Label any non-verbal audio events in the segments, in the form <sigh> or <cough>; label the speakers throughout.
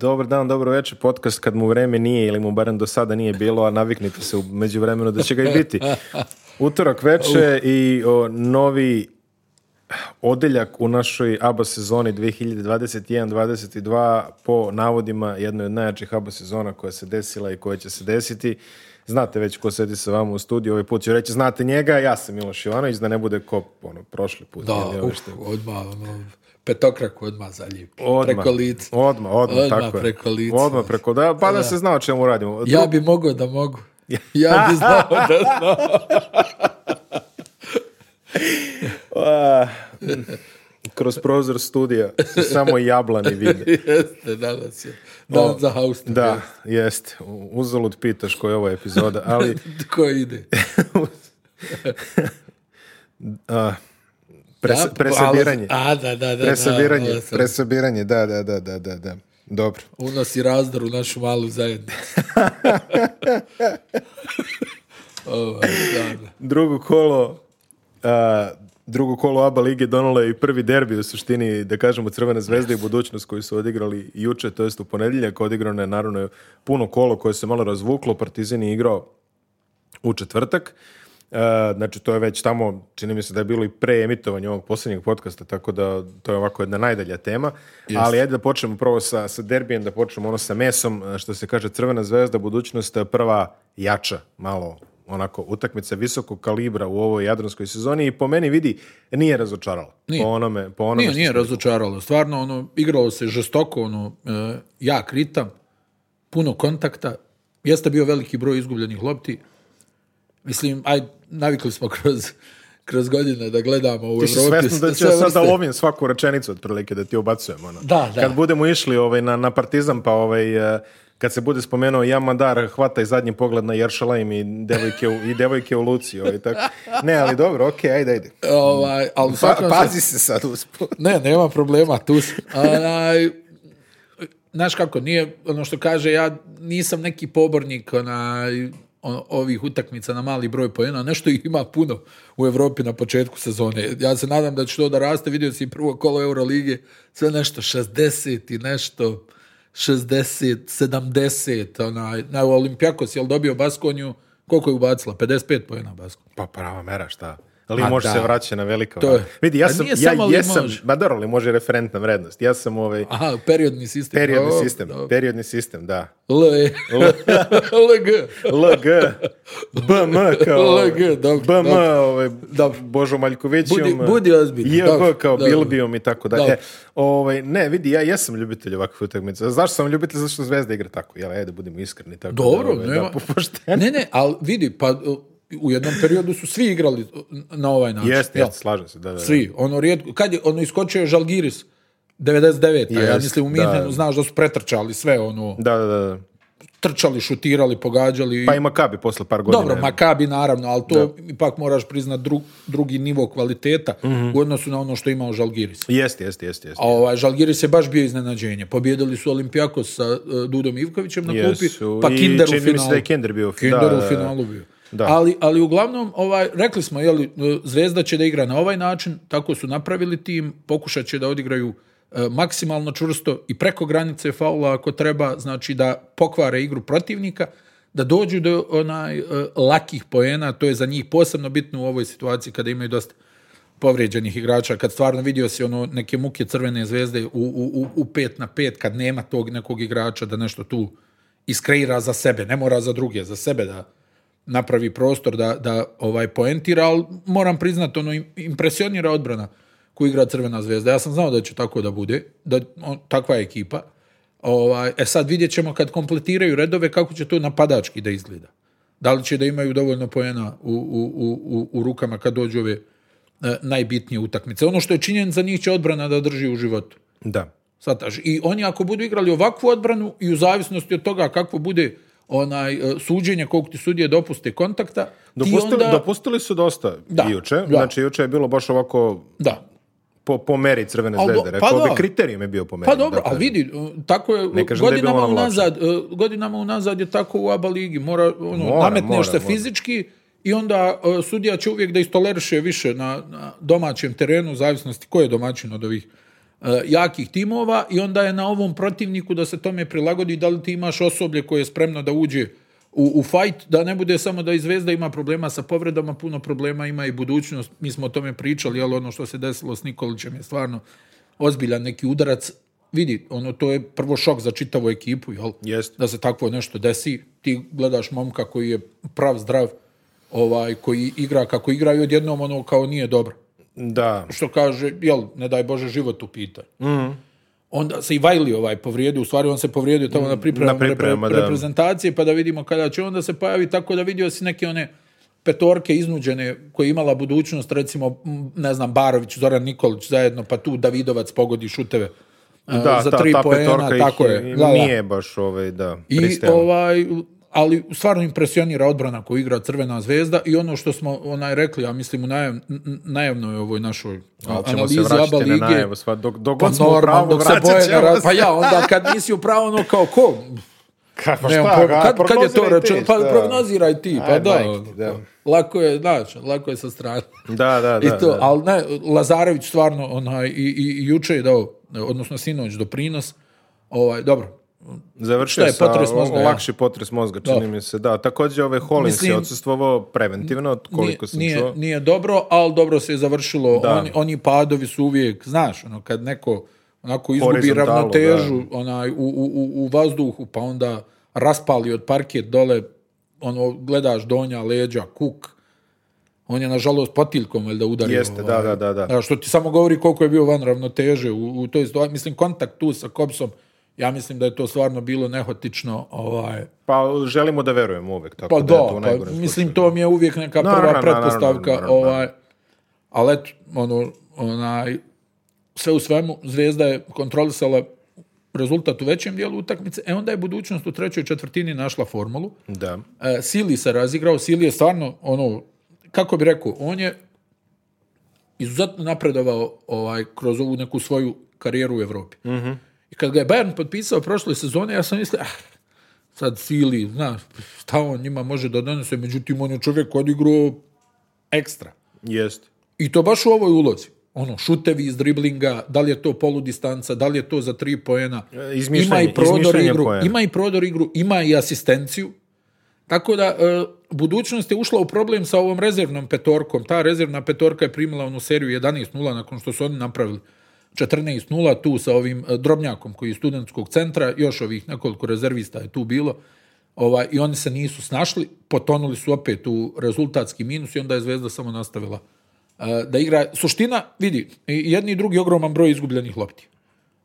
Speaker 1: Dobar dan, dobro večer, podcast kad mu vreme nije ili mu barem do sada nije bilo, a naviknite se u međuvremenu da će ga i biti. <laughs> Utorak večer i o, novi odeljak u našoj ABA sezoni 2021-2022 po navodima jednoj od najjačih ABA sezona koja se desila i koja će se desiti. Znate već ko sedi sa vama u studiju, ovaj put ću reći znate njega, ja sam Miloš Ivanović, da ne bude ko ono, prošli put.
Speaker 2: Da, uf, odmah, ono, petokraku odmah za Odmah, preko lica. Odmah,
Speaker 1: odmah, odmah tako
Speaker 2: preko lica.
Speaker 1: Odmah preko, da, pa da, se zna o čemu radimo.
Speaker 2: Ja bi mogao da mogu. <laughs> Ja bi znao da znao. <laughs>
Speaker 1: Mm, kroz prozor studija samo jablani vide. <laughs>
Speaker 2: jeste, danas je. Dan o, za haustu.
Speaker 1: Da, jeste. Uzalud pitaš
Speaker 2: koja
Speaker 1: je ova epizoda, ali... Ko
Speaker 2: ide?
Speaker 1: uh, presabiranje. A, da, da, da. Presabiranje, da, presabiranje, da, da, da, da, da,
Speaker 2: Dobro. Unosi razdor u našu malu zajednicu. <laughs>
Speaker 1: drugo kolo drugo kolo ABA lige donalo je i prvi derbi u suštini, da kažemo, Crvene zvezde i budućnost koju su odigrali juče, to jest u ponedjeljak odigrano je naravno puno kolo koje se malo razvuklo, Partizan je igrao u četvrtak. E, znači to je već tamo, čini mi se da je bilo i pre emitovanje ovog posljednjeg podcasta, tako da to je ovako jedna najdalja tema. Ali ajde da počnemo prvo sa, sa derbijem, da počnemo ono sa mesom, e, što se kaže Crvena zvezda, budućnost e, prva jača, malo onako utakmica visokog kalibra u ovoj jadranskoj sezoni i po meni vidi nije razočaralo.
Speaker 2: Nije. Po onome, po onome nije, nije razočaralo. Stvarno ono igralo se žestoko, ono ja kritam puno kontakta. Jeste bio veliki broj izgubljenih lopti. Mislim, ajde navikli smo kroz kroz godine da gledamo u Evropi. Ti si da će
Speaker 1: sad da lovim svaku rečenicu otprilike da ti obacujem. Ono.
Speaker 2: Da,
Speaker 1: Kad budemo išli ovaj, na, na pa ovaj, eh, kad se bude spomenuo Jamandar hvata i zadnji pogled na Jeršalajm i devojke u, i devojke u Luci. Ovaj, tako. Ne, ali dobro, ok, ajde, ajde. Ovaj, ali pa, pazi se sad uspod.
Speaker 2: Ne, nema problema, tu Znaš kako, nije, ono što kaže, ja nisam neki pobornik, na ono, ovih utakmica na mali broj pojena, nešto ih ima puno u Europi na početku sezone. Ja se nadam da će to da raste, vidio si prvo kolo Eurolige, sve nešto 60 i nešto 60, 70, onaj, na Olimpijakos, jel dobio Baskonju, koliko je ubacila? 55 pojena Baskonju.
Speaker 1: Pa prava mera, šta? ali može da. se vraćati na velika to je. Vidi, ja sam, ja samo jesam, može. dobro, ali može referentna vrednost. Ja sam ovaj...
Speaker 2: Aha, periodni sistem.
Speaker 1: Periodni oh, sistem, dobro. periodni sistem, da.
Speaker 2: L e.
Speaker 1: L-G. <laughs> B-M <laughs> kao... L-G, dobro. M. ovaj, da, Božo Maljkovićom. Budi,
Speaker 2: budi ozbiljno.
Speaker 1: I-O-G kao dobro. Bilbijom i tako dalje. Ovaj, ne, vidi, ja jesam ljubitelj ovakvih utakmica. Zašto sam ljubitelj? Zašto Zvezda igra tako? Jel, ajde, budimo iskreni. Tako
Speaker 2: dobro, ovaj, da, ovaj, nema. Da, ne, ne, ali vidi, pa u jednom periodu su svi igrali na ovaj način.
Speaker 1: Jeste, slažem se, da, da,
Speaker 2: Svi, ono rijetko, kad je, ono iskočio je Žalgiris 99. Jest, ja mislim u Minhenu, znaš da su pretrčali sve ono.
Speaker 1: Da, da, da.
Speaker 2: Trčali, šutirali, pogađali.
Speaker 1: Pa i Makabi posle par godina.
Speaker 2: Dobro, Makabi naravno, ali to ipak moraš priznat drugi nivo kvaliteta mhm. u odnosu na ono što imao Žalgiris.
Speaker 1: Jeste, jeste, jeste. Jest.
Speaker 2: A ovaj, Žalgiris je baš bio iznenađenje. Pobjedili su Olimpijakos sa e, Dudom Ivkovićem na kupi pa Kinder u finalu. da da,
Speaker 1: da.
Speaker 2: Ali, ali uglavnom, ovaj, rekli smo, jeli, e, Zvezda će da igra na ovaj način, tako su napravili tim, pokušat će da odigraju e, maksimalno čvrsto i preko granice faula ako treba, znači da pokvare igru protivnika, da dođu do onaj e, lakih poena, to je za njih posebno bitno u ovoj situaciji kada imaju dosta povrijeđenih igrača, kad stvarno vidio si ono neke muke crvene zvezde u, u, u pet na pet, kad nema tog nekog igrača da nešto tu iskreira za sebe, ne mora za druge, za sebe da napravi prostor da, da ovaj poentira, ali moram priznat, ono, impresionira odbrana koju igra Crvena zvezda. Ja sam znao da će tako da bude, da on, takva je ekipa. Ovaj, e sad vidjet ćemo kad kompletiraju redove kako će to napadački da izgleda. Da li će da imaju dovoljno pojena u, u, u, u rukama kad dođu ove e, najbitnije utakmice. Ono što je činjen za njih će odbrana da drži u životu.
Speaker 1: Da.
Speaker 2: sad I oni ako budu igrali ovakvu odbranu i u zavisnosti od toga kako bude onaj e, suđenje kog ti sudije dopuste kontakta.
Speaker 1: Dopustili, onda... dopustili su dosta da, juče. Da. Znači juče je bilo baš ovako da. Po, po meri Crvene zvezde. Pa rekao bi kriterijum je bio po meri.
Speaker 2: Pa dobro, dakle, a vidi, e, tako je, godinama, unazad, e, godinama unazad je tako u ABA ligi. Mora, ono, nametneš se fizički i onda uh, sudija će uvijek da istoleriše više na, na domaćem terenu, u zavisnosti ko je domaćin od ovih E, jakih timova i onda je na ovom protivniku da se tome prilagodi da li ti imaš osoblje koje je spremno da uđe u, u fight, da ne bude samo da i Zvezda ima problema sa povredama, puno problema ima i budućnost, mi smo o tome pričali, ali ono što se desilo s Nikolićem je stvarno ozbiljan neki udarac, vidi, ono, to je prvo šok za čitavu ekipu, jel? Da se takvo nešto desi, ti gledaš momka koji je prav, zdrav, ovaj, koji igra kako igra i odjednom ono kao nije dobro.
Speaker 1: Da.
Speaker 2: Što kaže, jel, ne daj Bože, život u pitanju. Mm. Onda se i Vajli ovaj povrijedio, u stvari on se povrijedio tamo na pripremama priprema, repre, reprezentacije, pa da vidimo kada će onda se pojavi, tako da vidio si neke one petorke iznuđene koje imala budućnost, recimo, ne znam, Barović, Zoran Nikolić zajedno, pa tu Davidovac pogodi šuteve e, da, za tri ta poena, tako je.
Speaker 1: Nije baš ovaj, da,
Speaker 2: I ovaj, ali stvarno impresionira odbrana koju igra Crvena zvezda i ono što smo onaj rekli, ja mislim u najav, najavnoj ovoj našoj ali analizi Aba Lige.
Speaker 1: dok, dok, pa
Speaker 2: normal, pravo, dok se boje Pa ja, onda kad nisi u pravu ono kao ko?
Speaker 1: Kako, pa šta, kad, kad je to Pa prognoziraj ti,
Speaker 2: pa Aj, da. Lako je, znači, lako je sa strane.
Speaker 1: Da, da, <laughs> da.
Speaker 2: to, ali ne, Lazarević stvarno, onaj, i, i, i je dao, odnosno sinoć, doprinos. Ovaj, dobro,
Speaker 1: Završio je potres mozga, lakši potres mozga, čini mi se, da. Također ove Hollins je odsustvovao preventivno, koliko nije,
Speaker 2: nije, Nije dobro, ali dobro se je završilo. oni padovi su uvijek, znaš, ono, kad neko onako izgubi ravnotežu onaj, u, u, u vazduhu, pa onda raspali od parket dole, ono, gledaš donja, leđa, kuk, on je nažalost potiljkom valjda udario.
Speaker 1: Jeste, ovaj, da, da, da, da.
Speaker 2: Što ti samo govori koliko je bio van ravnoteže u, u Mislim, kontakt tu sa Kopsom ja mislim da je to stvarno bilo nehotično. Ovaj...
Speaker 1: Pa želimo da verujemo uvek. Tako
Speaker 2: pa da, pa, mislim to mi je uvijek neka prva pretpostavka. ovaj, ali eto, ono, onaj, sve u svemu, Zvezda je kontrolisala rezultat u većem dijelu utakmice, e onda je budućnost u trećoj četvrtini našla formulu.
Speaker 1: Da.
Speaker 2: E, Sili se razigrao, Sili je stvarno, ono, kako bi rekao, on je izuzetno napredovao ovaj, kroz ovu neku svoju karijeru u Europi. Mhm. I kad ga je Bayern potpisao prošle sezone, ja sam mislio, ah, sad sili, znaš, šta on njima može da donese, međutim, on je čovjek odigrao ekstra.
Speaker 1: Jest.
Speaker 2: I to baš u ovoj ulozi. Ono, šutevi iz driblinga, da li je to poludistanca, da li je to za tri poena. E,
Speaker 1: ima i prodor
Speaker 2: igru, ima i prodor igru, ima i asistenciju. Tako da, e, budućnost je ušla u problem sa ovom rezervnom petorkom. Ta rezervna petorka je primila onu seriju 11-0 nakon što su oni napravili 14.0 tu sa ovim e, drobnjakom koji je studentskog centra, još ovih nekoliko rezervista je tu bilo, ovaj, i oni se nisu snašli, potonuli su opet u rezultatski minus i onda je Zvezda samo nastavila e, da igra. Suština, vidi, jedni i drugi ogroman broj izgubljenih lopti.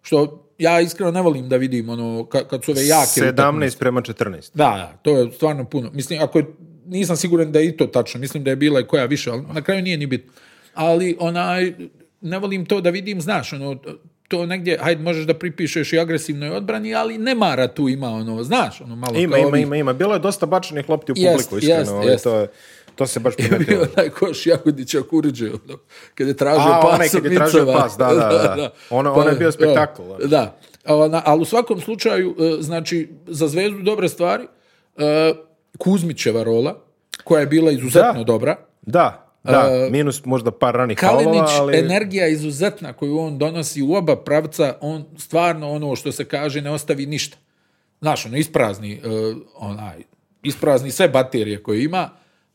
Speaker 2: Što ja iskreno ne volim da vidim ono, kad, su ove jake...
Speaker 1: 17 prema 14.
Speaker 2: Da, to je stvarno puno. Mislim, ako je, nisam siguran da je i to tačno, mislim da je bila i koja više, ali na kraju nije ni bitno. Ali onaj, ne volim to da vidim, znaš, ono, to negdje, hajde, možeš da pripišeš i agresivnoj odbrani, ali ne mara tu ima, ono, znaš, ono,
Speaker 1: malo ima, kao ima, ima, ima, bilo je dosta bačenih lopti u publiku, iskreno, ali to To se baš <laughs> primetilo. Je bio
Speaker 2: onaj koš Jagodića Kuriđe, ono, kada je tražio A, onaj je
Speaker 1: tražio pas, <laughs> da, da, da. Ono, ono pa je bio
Speaker 2: spektakl. Ono. Da, ali u svakom slučaju, e, znači, za zvezdu dobre stvari, e, Kuzmićeva rola, koja je bila izuzetno dobra.
Speaker 1: Da, da, e, minus možda par ranih Kalinić, ali...
Speaker 2: energija izuzetna koju on donosi u oba pravca, on stvarno ono što se kaže ne ostavi ništa. Znaš, ono, isprazni, e, onaj, isprazni sve baterije koje ima,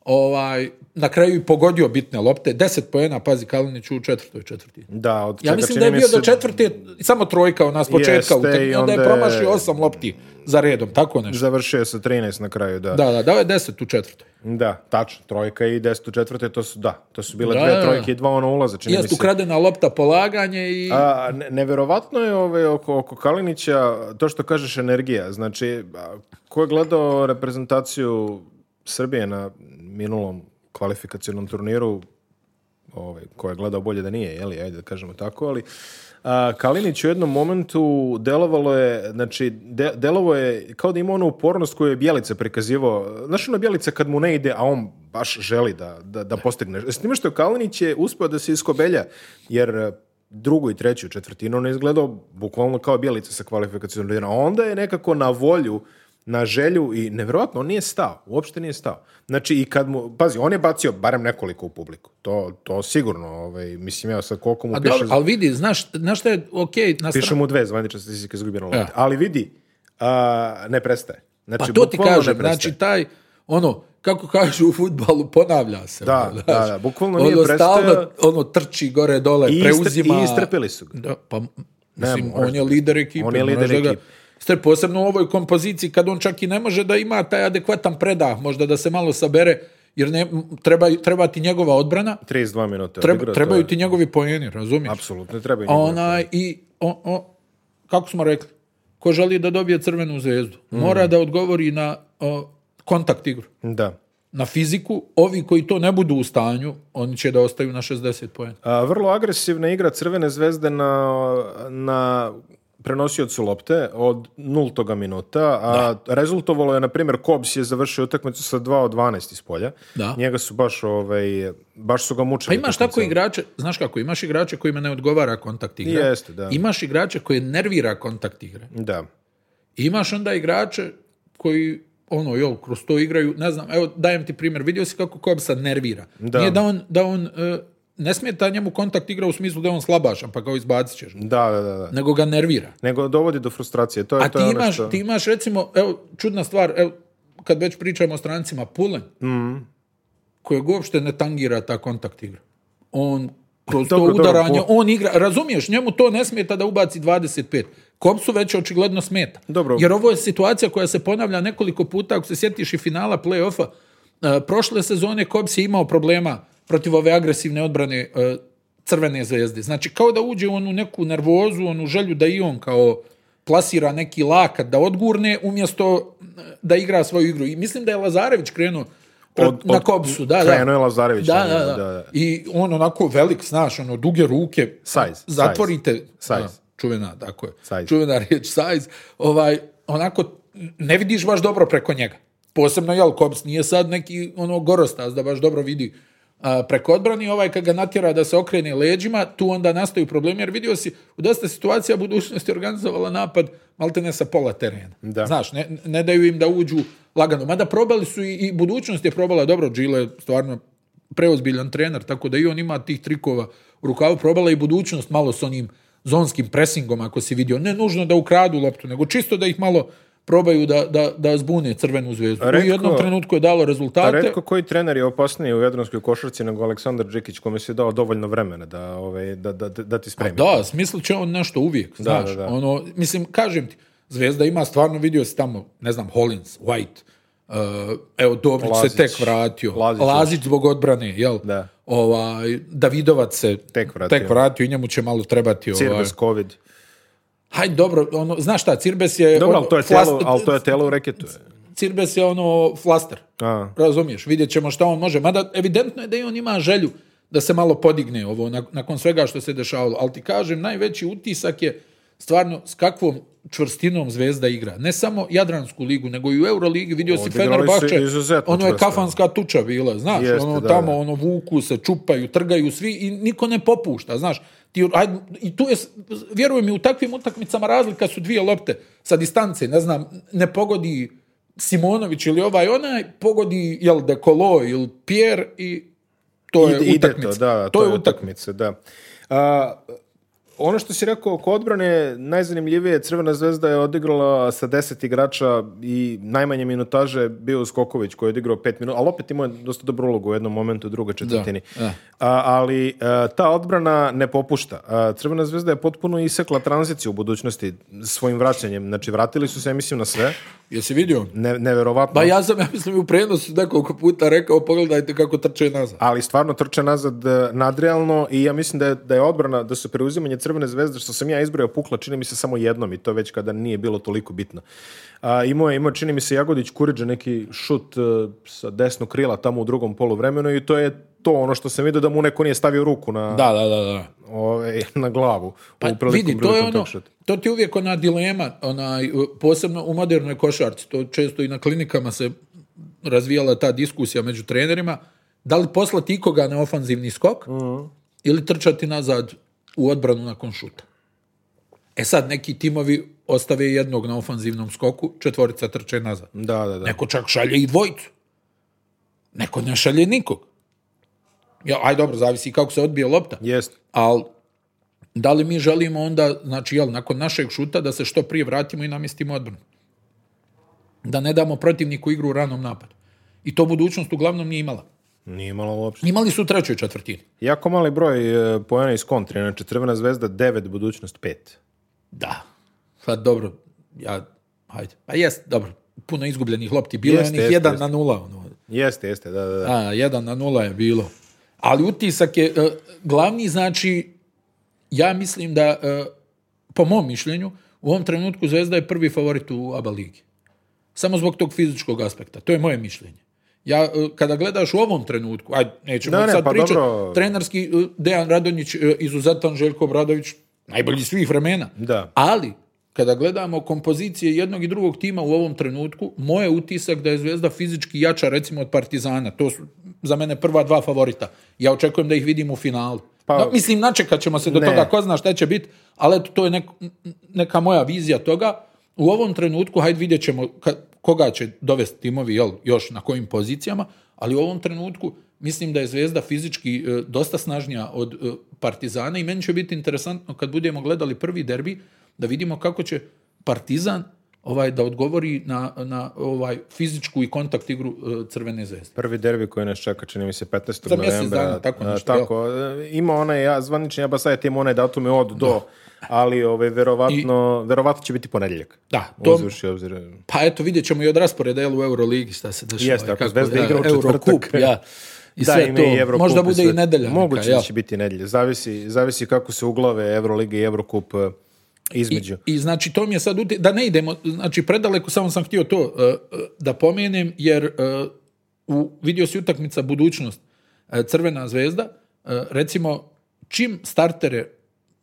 Speaker 2: ovaj, na kraju i pogodio bitne lopte, 10 poena, pazi Kalinić u četvrtoj četvrti.
Speaker 1: Da,
Speaker 2: ja mislim da je bio do četvrte samo trojka u nas početka Jeste, onda, je promašio osam lopti za redom, tako nešto.
Speaker 1: Završio se 13 na kraju, da.
Speaker 2: Da, da, dao je 10 u četvrtoj.
Speaker 1: Da, tačno, trojka i deset u četvrte, to su, da, to su bile dvije trojke i dva ono ulaza,
Speaker 2: čini mi se. ukradena lopta polaganje i...
Speaker 1: A, ne, neverovatno je ove, ovaj, oko, oko Kalinića to što kažeš energija, znači, ko je gledao reprezentaciju Srbije na minulom kvalifikacijnom turniru, ovaj, ko je gledao bolje da nije, jeli, ajde da kažemo tako, ali a, Kalinić u jednom momentu delovalo je, znači, de, je kao da ima onu upornost koju je Bjelica prikazivao. Znaš ono Bjelica kad mu ne ide, a on baš želi da, da, da postigne. S tim što Kalinić je uspio da se iskobelja, jer e, drugu i treću četvrtinu on je izgledao bukvalno kao Bjelica sa kvalifikacijom. Onda je nekako na volju na želju i nevjerojatno, on nije stao, uopšte nije stao. Znači, i kad mu, pazi, on je bacio barem nekoliko u publiku, to, to sigurno, ovaj, mislim, ja sad koliko mu piše...
Speaker 2: ali vidi, znaš, znaš je, ok, na mu
Speaker 1: dve zvanične statistike izgubljeno ali vidi, ne prestaje.
Speaker 2: Znači, pa to ti kažem, znači, taj, ono, kako kažu u futbalu, ponavlja se.
Speaker 1: Da,
Speaker 2: ono,
Speaker 1: da, da,
Speaker 2: bukvalno nije ono, Stalno, ono, trči gore, dole, I preuzima... I
Speaker 1: istrpili su ga. Da,
Speaker 2: pa, Mislim,
Speaker 1: on je lider ekipe. On je lider ekipe.
Speaker 2: Ste posebno u ovoj kompoziciji kad on čak i ne može da ima taj adekvatan predah, možda da se malo sabere, jer ne, treba, treba ti njegova odbrana.
Speaker 1: 32 minuta.
Speaker 2: Treba, trebaju ti njegovi pojeni, razumiješ?
Speaker 1: Apsolutno, treba
Speaker 2: Ona, i, kako smo rekli, ko želi da dobije crvenu zvezdu, mora mhm. da odgovori na o, kontakt igru.
Speaker 1: Da
Speaker 2: na fiziku, ovi koji to ne budu u stanju, oni će da ostaju na 60 A
Speaker 1: Vrlo agresivna igra Crvene zvezde na, na prenosiocu lopte od nultoga minuta, a rezultovalo je, na primjer, Kobs je završio utakmicu sa 2 od 12 iz polja. Njega su baš, ovaj, baš su ga mučili.
Speaker 2: Pa imaš tako igrače, znaš kako, imaš igrače kojima ne odgovara kontakt igra. Jeste,
Speaker 1: da.
Speaker 2: Imaš igrače koje nervira kontakt igre.
Speaker 1: Da.
Speaker 2: Imaš onda igrače koji ono, jel, kroz to igraju, ne znam, evo, dajem ti primjer, vidio si kako Kobsa nervira. Da. Nije da on, da on e, ne smeta njemu kontakt igra u smislu da je on slabašan, pa kao izbacit ćeš.
Speaker 1: Da, da, da.
Speaker 2: Nego ga nervira.
Speaker 1: Nego dovodi do frustracije. To je, A ti,
Speaker 2: ono imaš, ti imaš recimo, evo, čudna stvar, evo, kad već pričamo o strancima, Pulen, mm. kojeg uopšte ne tangira ta kontakt igra. On <laughs> kroz to udaranje, on igra, razumiješ, njemu to ne smeta da ubaci 25. Kopsu već očigledno smeta.
Speaker 1: Dobro.
Speaker 2: Jer ovo je situacija koja se ponavlja nekoliko puta, ako se sjetiš i finala play-offa, e, prošle sezone Kops je imao problema protiv ove agresivne odbrane e, Crvene zvezde. Znači, kao da uđe u onu neku nervozu, onu želju da i on kao plasira neki lakat da odgurne umjesto e, da igra svoju igru. I mislim da je Lazarević krenuo na kopsu, da, Krenuo
Speaker 1: je Lazarević.
Speaker 2: I on onako velik, znaš, ono, duge ruke.
Speaker 1: Size.
Speaker 2: Zatvorite.
Speaker 1: Size. Na,
Speaker 2: čuvena, tako je. Size. Čuvena riječ size. Ovaj, onako, ne vidiš baš dobro preko njega. Posebno, jel, Kops nije sad neki, ono, gorostas da baš dobro vidi preko odbrani, ovaj kad ga natjera da se okrene leđima, tu onda nastaju problemi, jer vidio si, u dosta situacija budućnosti organizovala napad ne sa pola terena.
Speaker 1: Da.
Speaker 2: Znaš, ne, ne, daju im da uđu lagano. Mada probali su i, i budućnost je probala, dobro, Džile stvarno preozbiljan trener, tako da i on ima tih trikova u rukavu, probala i budućnost malo s onim zonskim presingom, ako si vidio. Ne nužno da ukradu loptu, nego čisto da ih malo probaju da, da, da zbune crvenu zvezdu. Redko, u jednom trenutku je dalo rezultate.
Speaker 1: Redko koji trener je opasniji u jadronskoj košarci nego Aleksandar đikić kome se je dao dovoljno vremena da, ovaj, da,
Speaker 2: da,
Speaker 1: da ti spremi. A pa
Speaker 2: da, smislit će on nešto uvijek. Da, Ono, mislim, kažem ti, Zvezda ima stvarno, vidio se tamo, ne znam, Hollins, White, uh, evo, Dobrić se tek vratio. Lazić, zbog odbrane, jel? Da. Ovaj, Davidovac se tek vratio. i njemu će malo trebati.
Speaker 1: Ovaj, Covid.
Speaker 2: Haj, dobro, ono, znaš šta, Cirbes je...
Speaker 1: Dobro, ono to je, telo, to je telo u reketu.
Speaker 2: Cirbes je ono flaster. A. Razumiješ, vidjet ćemo šta on može. Mada evidentno je da i on ima želju da se malo podigne ovo nakon svega što se dešavalo. Ali ti kažem, najveći utisak je stvarno s kakvom čvrstinom zvezda igra. Ne samo Jadransku ligu, nego i u Euroligi. Vidio si si Fenerbahče,
Speaker 1: ono je kafanska tuča bila, znaš. ono, tamo ono, vuku se, čupaju, trgaju svi i niko ne popušta, znaš
Speaker 2: aj, i tu je, vjerujem mi, u takvim utakmicama razlika su dvije lopte sa distance, ne znam, ne pogodi Simonović ili ovaj onaj, pogodi, jel, Dekolo ili Pierre i to je utakmica. to, da, to, je utakmica, da. A,
Speaker 1: ono što si rekao oko odbrane, najzanimljivije je Crvena zvezda je odigrala sa deset igrača i najmanje minutaže bio Skoković koji je odigrao pet minuta, ali opet imao je dosta dobru ulogu u jednom momentu u drugoj četvrtini. A, ali e, ta odbrana ne popušta. E, Crvena zvezda je potpuno isekla tranziciju u budućnosti svojim vraćanjem. Znači, vratili su se, mislim, na sve. Jesi
Speaker 2: vidio?
Speaker 1: Ne, neverovatno.
Speaker 2: Ba pa ja sam, ja mislim, u prenosu nekoliko puta rekao, pogledajte kako trče nazad.
Speaker 1: Ali stvarno trče nazad e, nadrealno i ja mislim da je, da je odbrana, da se preuzimanje Crvene zvezde, što sam ja izbrojao pukla, čini mi se samo jednom i to već kada nije bilo toliko bitno. A, imao je, imao, čini mi se, Jagodić Kuriđa neki šut e, sa desnog krila tamo u drugom poluvremenu i to je to ono što sam vidio da mu neko nije stavio ruku na, da, da, da, da. na glavu.
Speaker 2: Pa u vidi, to je ono, to ti je uvijek ona dilema, ona, posebno u modernoj košarci, to često i na klinikama se razvijala ta diskusija među trenerima, da li poslati ikoga na ofanzivni skok ili trčati nazad u odbranu nakon šuta. E sad, neki timovi ostave jednog na ofanzivnom skoku, četvorica trče nazad.
Speaker 1: Da, da, da.
Speaker 2: Neko čak šalje i dvojicu. Neko ne šalje nikog ja, aj dobro, zavisi kako se odbije lopta.
Speaker 1: Jest.
Speaker 2: Ali da li mi želimo onda, znači, jel, nakon našeg šuta da se što prije vratimo i namjestimo odbranu? Da ne damo protivniku igru u ranom napadu. I to budućnost uglavnom nije imala.
Speaker 1: Nije imala uopšte.
Speaker 2: Imali su u trećoj četvrtini.
Speaker 1: Jako mali broj e, pojena iz kontri. Znači, Crvena zvezda 9, budućnost 5.
Speaker 2: Da. Sad, pa dobro, ja, Pa jest, dobro, puno izgubljenih lopti. Bilo je onih 1 na 0. Ono.
Speaker 1: Jeste, jeste, da, da.
Speaker 2: A, 1 na 0 je bilo. Ali utisak je e, glavni, znači, ja mislim da, e, po mom mišljenju, u ovom trenutku Zvezda je prvi favorit u ABA ligi. Samo zbog tog fizičkog aspekta. To je moje mišljenje. Ja, e, kada gledaš u ovom trenutku, aj, nećemo sad pa pričati, dobro... trenerski Dejan Radonjić, izuzetan Željko Bradović, najbolji svih vremena.
Speaker 1: Da.
Speaker 2: Ali, kada gledamo kompozicije jednog i drugog tima u ovom trenutku, moj je utisak da je Zvezda fizički jača recimo od Partizana. To su za mene prva dva favorita. Ja očekujem da ih vidim u finalu. Pa, mislim, načekat ćemo se do toga, ko zna šta će biti, ali eto, to je neka moja vizija toga. U ovom trenutku, hajde vidjet ćemo koga će dovesti timovi jel, još na kojim pozicijama, ali u ovom trenutku mislim da je Zvezda fizički e, dosta snažnija od e, Partizana i meni će biti interesantno kad budemo gledali prvi derbi, da vidimo kako će Partizan ovaj da odgovori na, na ovaj fizičku i kontakt igru e, Crvene zvezde.
Speaker 1: Prvi derbi koji nas čeka čini mi se 15. novembra. tako e, nešto. Tako, e, ima onaj ja zvanični Abasajat tim onaj datume od do ali ove, ovaj, verovatno, I, će biti ponedjeljak.
Speaker 2: Da,
Speaker 1: to, uzvrši, obzir.
Speaker 2: pa eto, vidjet ćemo i od rasporeda jel,
Speaker 1: u
Speaker 2: Euroligi šta se
Speaker 1: dešava. Jeste, ako Zvezda igra u četvrtak.
Speaker 2: ja, i da, sve to, i možda bude i, i nedelja.
Speaker 1: Moguće će biti nedelja, zavisi, zavisi kako se uglave Euroligi
Speaker 2: i
Speaker 1: Eurokup između.
Speaker 2: I, znači to mi je sad, da ne idemo, znači predaleko samo sam htio to e, e, da pomenem, jer e, u, vidio si utakmica budućnost Crvena zvezda, recimo čim startere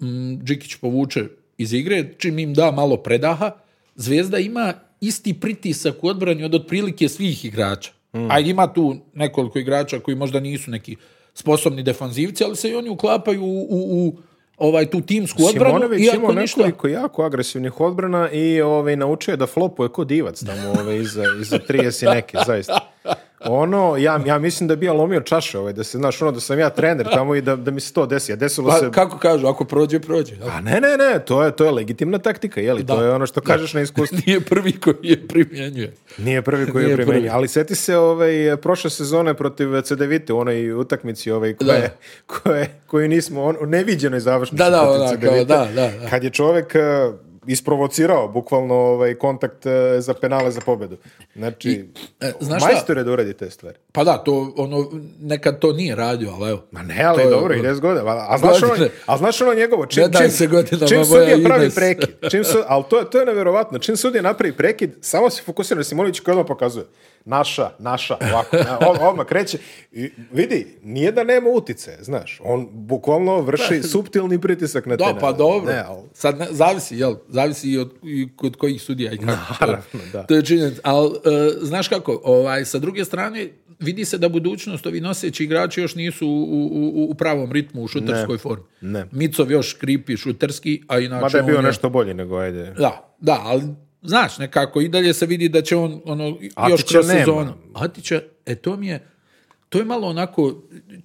Speaker 2: m, Džikić povuče iz igre, čim im da malo predaha, zvezda ima isti pritisak u odbrani od otprilike svih igrača. Hmm. A ima tu nekoliko igrača koji možda nisu neki sposobni defanzivci, ali se i oni uklapaju u, u ovaj tu timsku odbranu. Simonović iako imao ništa... nekoliko
Speaker 1: jako agresivnih odbrana i ovaj, naučio je da flopuje kod divac tamo ovaj, iza, iza 30 neke, zaista ono, ja, ja mislim da bi ja lomio čaše ovaj, da se, znaš, ono, da sam ja trener tamo i da, da mi se to desi, a desilo pa,
Speaker 2: se... Kako kažu, ako prođe, prođe.
Speaker 1: A ne, ne, ne, to je, to je legitimna taktika, jeli, da. to je ono što kažeš na iskustvu. <laughs>
Speaker 2: Nije prvi koji je primjenjuje.
Speaker 1: Nije prvi koji je primjenjuje, ali seti se ovaj, prošle sezone protiv CDVite u onoj utakmici ovaj, koje, da. koje, koju nismo, on, neviđenoj završnici Kad je čovek eh, isprovocirao bukvalno ovaj kontakt e, za penale za pobjedu. Znači, I, e, majstore da uradi te stvari.
Speaker 2: Pa da, to ono, nekad to nije radio, ali evo.
Speaker 1: Ma ne, ali dobro, ono- ide zgoda. A, a, znaš ono, a znaš ono njegovo,
Speaker 2: čim,
Speaker 1: čim,
Speaker 2: se godina, čim
Speaker 1: sudija pravi prekid, ali to, to je nevjerovatno, čim je napravi prekid, samo se fokusira, Simonović koji odmah pokazuje naša, naša, ovako, on, odmah kreće. I vidi, nije da nema utice, znaš, on bukvalno vrši suptilni pritisak na te. Da,
Speaker 2: pa dobro, ne, sad zavisi, jel, zavisi i od, i kod kojih sudija i da. To je činjenica, ali e, znaš kako, ovaj, sa druge strane, vidi se da budućnost ovi noseći igrači još nisu u, u, u pravom ritmu u šuterskoj formi. Micov još kripi šuterski, a inače... Mada
Speaker 1: je bio nešto bolji nego ajde.
Speaker 2: Da, da, ali znaš, nekako i dalje se vidi da će on ono, još kroz sezonu. Atića, e to mi je, to je malo onako,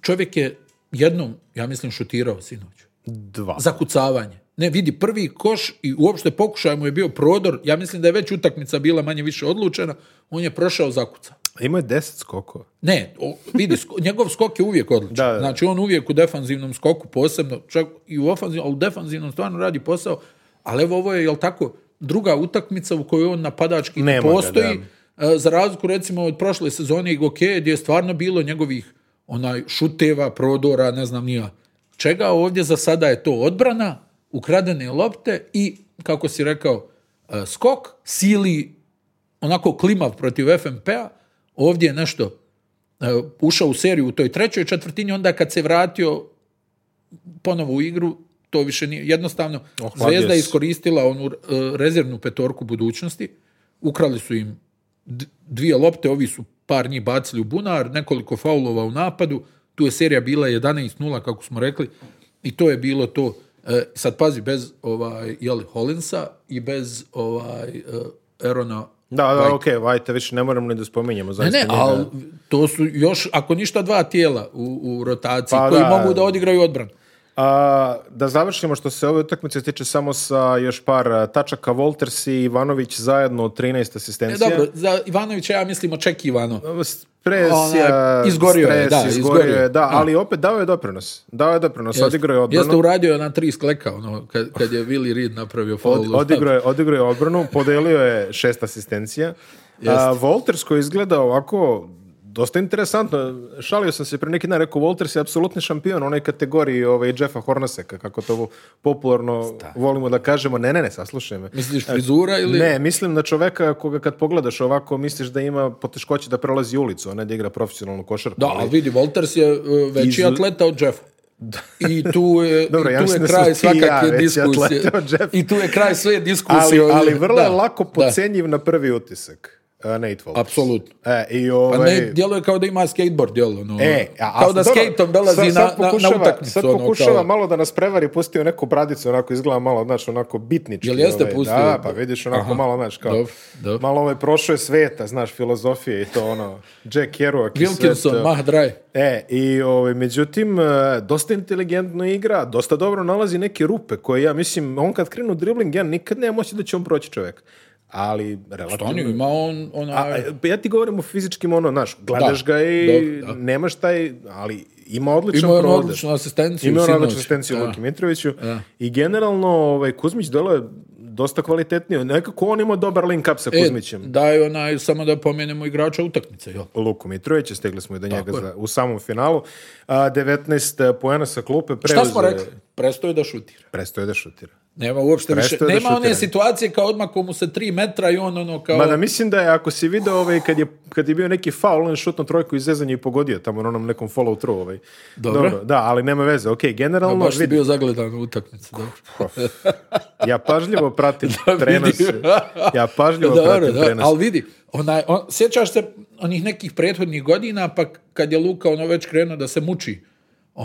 Speaker 2: čovjek je jednom, ja mislim, šutirao sinoć.
Speaker 1: Dva.
Speaker 2: Zakucavanje. Ne, vidi, prvi koš i uopšte pokušaj mu je bio prodor, ja mislim da je već utakmica bila manje više odlučena, on je prošao zakuca.
Speaker 1: Ima
Speaker 2: je
Speaker 1: deset skokova.
Speaker 2: Ne, vidi, <laughs> njegov skok je uvijek odličan. Znači, on uvijek u defanzivnom skoku posebno, čak i u ofanzivnom, ali u defanzivnom stvarno radi posao, ali evo ovo je, jel tako, druga utakmica u kojoj on napadački ne postoji. E, za razliku recimo od prošle sezone i Gokeje gdje je stvarno bilo njegovih onaj šuteva, prodora, ne znam nija čega. Ovdje za sada je to odbrana, ukradene lopte i, kako si rekao, e, skok, sili onako klimav protiv FMP-a. Ovdje je nešto e, ušao u seriju u toj trećoj četvrtini, onda kad se vratio ponovo u igru, to više nije, jednostavno, oh, Zvezda je iskoristila onu e, rezervnu petorku budućnosti, ukrali su im dvije lopte, ovi su par njih bacili u bunar, nekoliko faulova u napadu, tu je serija bila 11-0, kako smo rekli, i to je bilo to. E, sad pazi, bez ovaj, jeli, Holinsa i bez ovaj, Erona
Speaker 1: da, da, ok, Whitea više ne moramo ni da spominjemo.
Speaker 2: Ne, ali to su još, ako ništa, dva tijela u, rotaciji pa koji da, mogu da odigraju odbranu.
Speaker 1: A, da završimo što se ove utakmice tiče samo sa još par tačaka. Volters i Ivanović zajedno 13 asistencija.
Speaker 2: E, dobro, za Ivanovića ja mislim očekivano.
Speaker 1: Pres, izgorio je, da, izgorio, je, da, ali opet dao je doprinos. Dao je doprinos, odigrao je odbranu.
Speaker 2: Jeste uradio na tri skleka, ono, kad, kad je Vili Reed napravio faul. Od,
Speaker 1: odigrao, je, odigrao je odbranu, podelio je šest asistencija. Volters izgleda ovako dosta interesantno. Šalio sam se pre neki dan, rekao, Walters je apsolutni šampion u onoj kategoriji ovaj, Jeffa Hornaseka kako to popularno volimo da kažemo. Ne, ne, ne, saslušaj me.
Speaker 2: Misliš frizura ili...
Speaker 1: Ne, mislim na čoveka koga kad pogledaš ovako, misliš da ima poteškoće da prelazi ulicu, a ne da igra profesionalnu košarku.
Speaker 2: Da, ali vidi, Walters je e, veći atleta <laughs> od Jeffa. I tu je, tu je kraj svakakve diskusije. I tu je kraj
Speaker 1: sve
Speaker 2: diskusije.
Speaker 1: Ali, vrlo je lako pocenjiv na prvi utisak. E, Nate Walters.
Speaker 2: Apsolutno.
Speaker 1: E, i Pa ovaj-
Speaker 2: djeluje kao da ima skateboard, djelo. Ono, e, a, kao da skateom dolazi sad, pokušava, na,
Speaker 1: Sad ono, pokušava malo da nas prevari, pustio neku bradicu, onako izgleda malo, znaš, onako bitnički. Jel jeste ovaj, pustio? Da, pa vidiš onako malo, znaš, kao, malo ovaj prošao je sveta, znaš, filozofije i to ono, Jack Kerouac
Speaker 2: i Wilkinson, Mah
Speaker 1: E, i ovaj, međutim, e, dosta inteligentna igra, dosta dobro nalazi neke rupe koje ja mislim, on kad krenu dribbling, ja nikad ne moći da će on proći čovjek ali relativno... ima
Speaker 2: on...
Speaker 1: Ona... A, ja ti govorim o fizičkim, ono, znaš, gledaš ga i da, da. nemaš taj, ali ima odličan ima odličnu
Speaker 2: asistenciju.
Speaker 1: Ima odličnu asistenciju da. Luki Mitroviću. I generalno, ovaj, Kuzmić delo je dosta kvalitetnije. Nekako on ima dobar link up sa e, Kuzmićem. E,
Speaker 2: daj onaj, samo da pomenemo igrača utakmice. Jo.
Speaker 1: Luku Mitrovića, stegli smo i do njega za, u samom finalu. A, 19 poena sa klupe.
Speaker 2: Preuze... Šta smo rekli? Prestoje da šutira.
Speaker 1: Prestoje da šutira.
Speaker 2: Nema uopšte više, nema one situacije kao odmah mu se tri metra i on ono kao...
Speaker 1: Mada mislim da je, ako si video ovaj, kad, je, kad je bio neki faul, on je šutno trojku iz i pogodio tamo na onom nekom follow throw Ovaj.
Speaker 2: Dobro.
Speaker 1: Da, ali nema veze. Ok, generalno... No,
Speaker 2: baš bio zagledan u utakmicu.
Speaker 1: ja pažljivo <laughs> pratim da, Ja pažljivo pratim da,
Speaker 2: Ali vidi, onaj, on, sjećaš se onih nekih prethodnih godina, pa kad je Luka ono već krenuo da se muči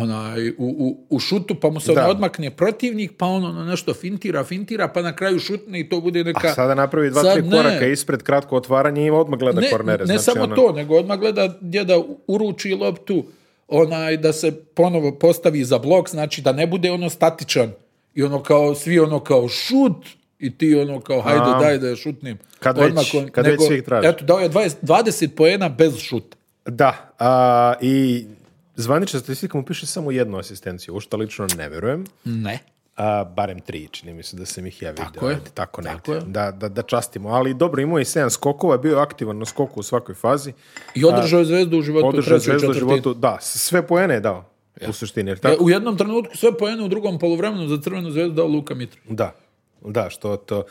Speaker 2: onaj, u, u, u, šutu, pa mu se da. odmakne protivnik, pa on ono nešto fintira, fintira, pa na kraju šutne i to bude neka...
Speaker 1: A sada napravi dva, tri koraka ispred, kratko otvaranje i odmah gleda
Speaker 2: ne,
Speaker 1: kornere. Ne
Speaker 2: znači samo ono- to, nego odmah gleda gdje da uruči loptu, onaj, da se ponovo postavi za blok, znači da ne bude ono statičan i ono kao, svi ono kao šut, i ti ono kao hajde A, daj da je šutnim.
Speaker 1: Kad već, kad nego, već traži.
Speaker 2: Eto, dao je 20, 20 poena bez šuta.
Speaker 1: Da, i zvanična statistika mu piše samo jednu asistenciju, u što lično ne vjerujem.
Speaker 2: Ne.
Speaker 1: barem tri, čini mi se da sam ih ja vidio. Tako je. Tako, je. Da, da, da častimo. Ali dobro, imao je sedam skokova, bio je aktivan na skoku u svakoj fazi.
Speaker 2: I održao
Speaker 1: je zvezdu u životu.
Speaker 2: Održao
Speaker 1: je
Speaker 2: zvezdu
Speaker 1: u životu, da. Sve pojene je dao. U suštini. Jer tako... E,
Speaker 2: u jednom trenutku sve poene u drugom polovremenu za crvenu zvezdu dao Luka Mitrović.
Speaker 1: Da. Da, što to...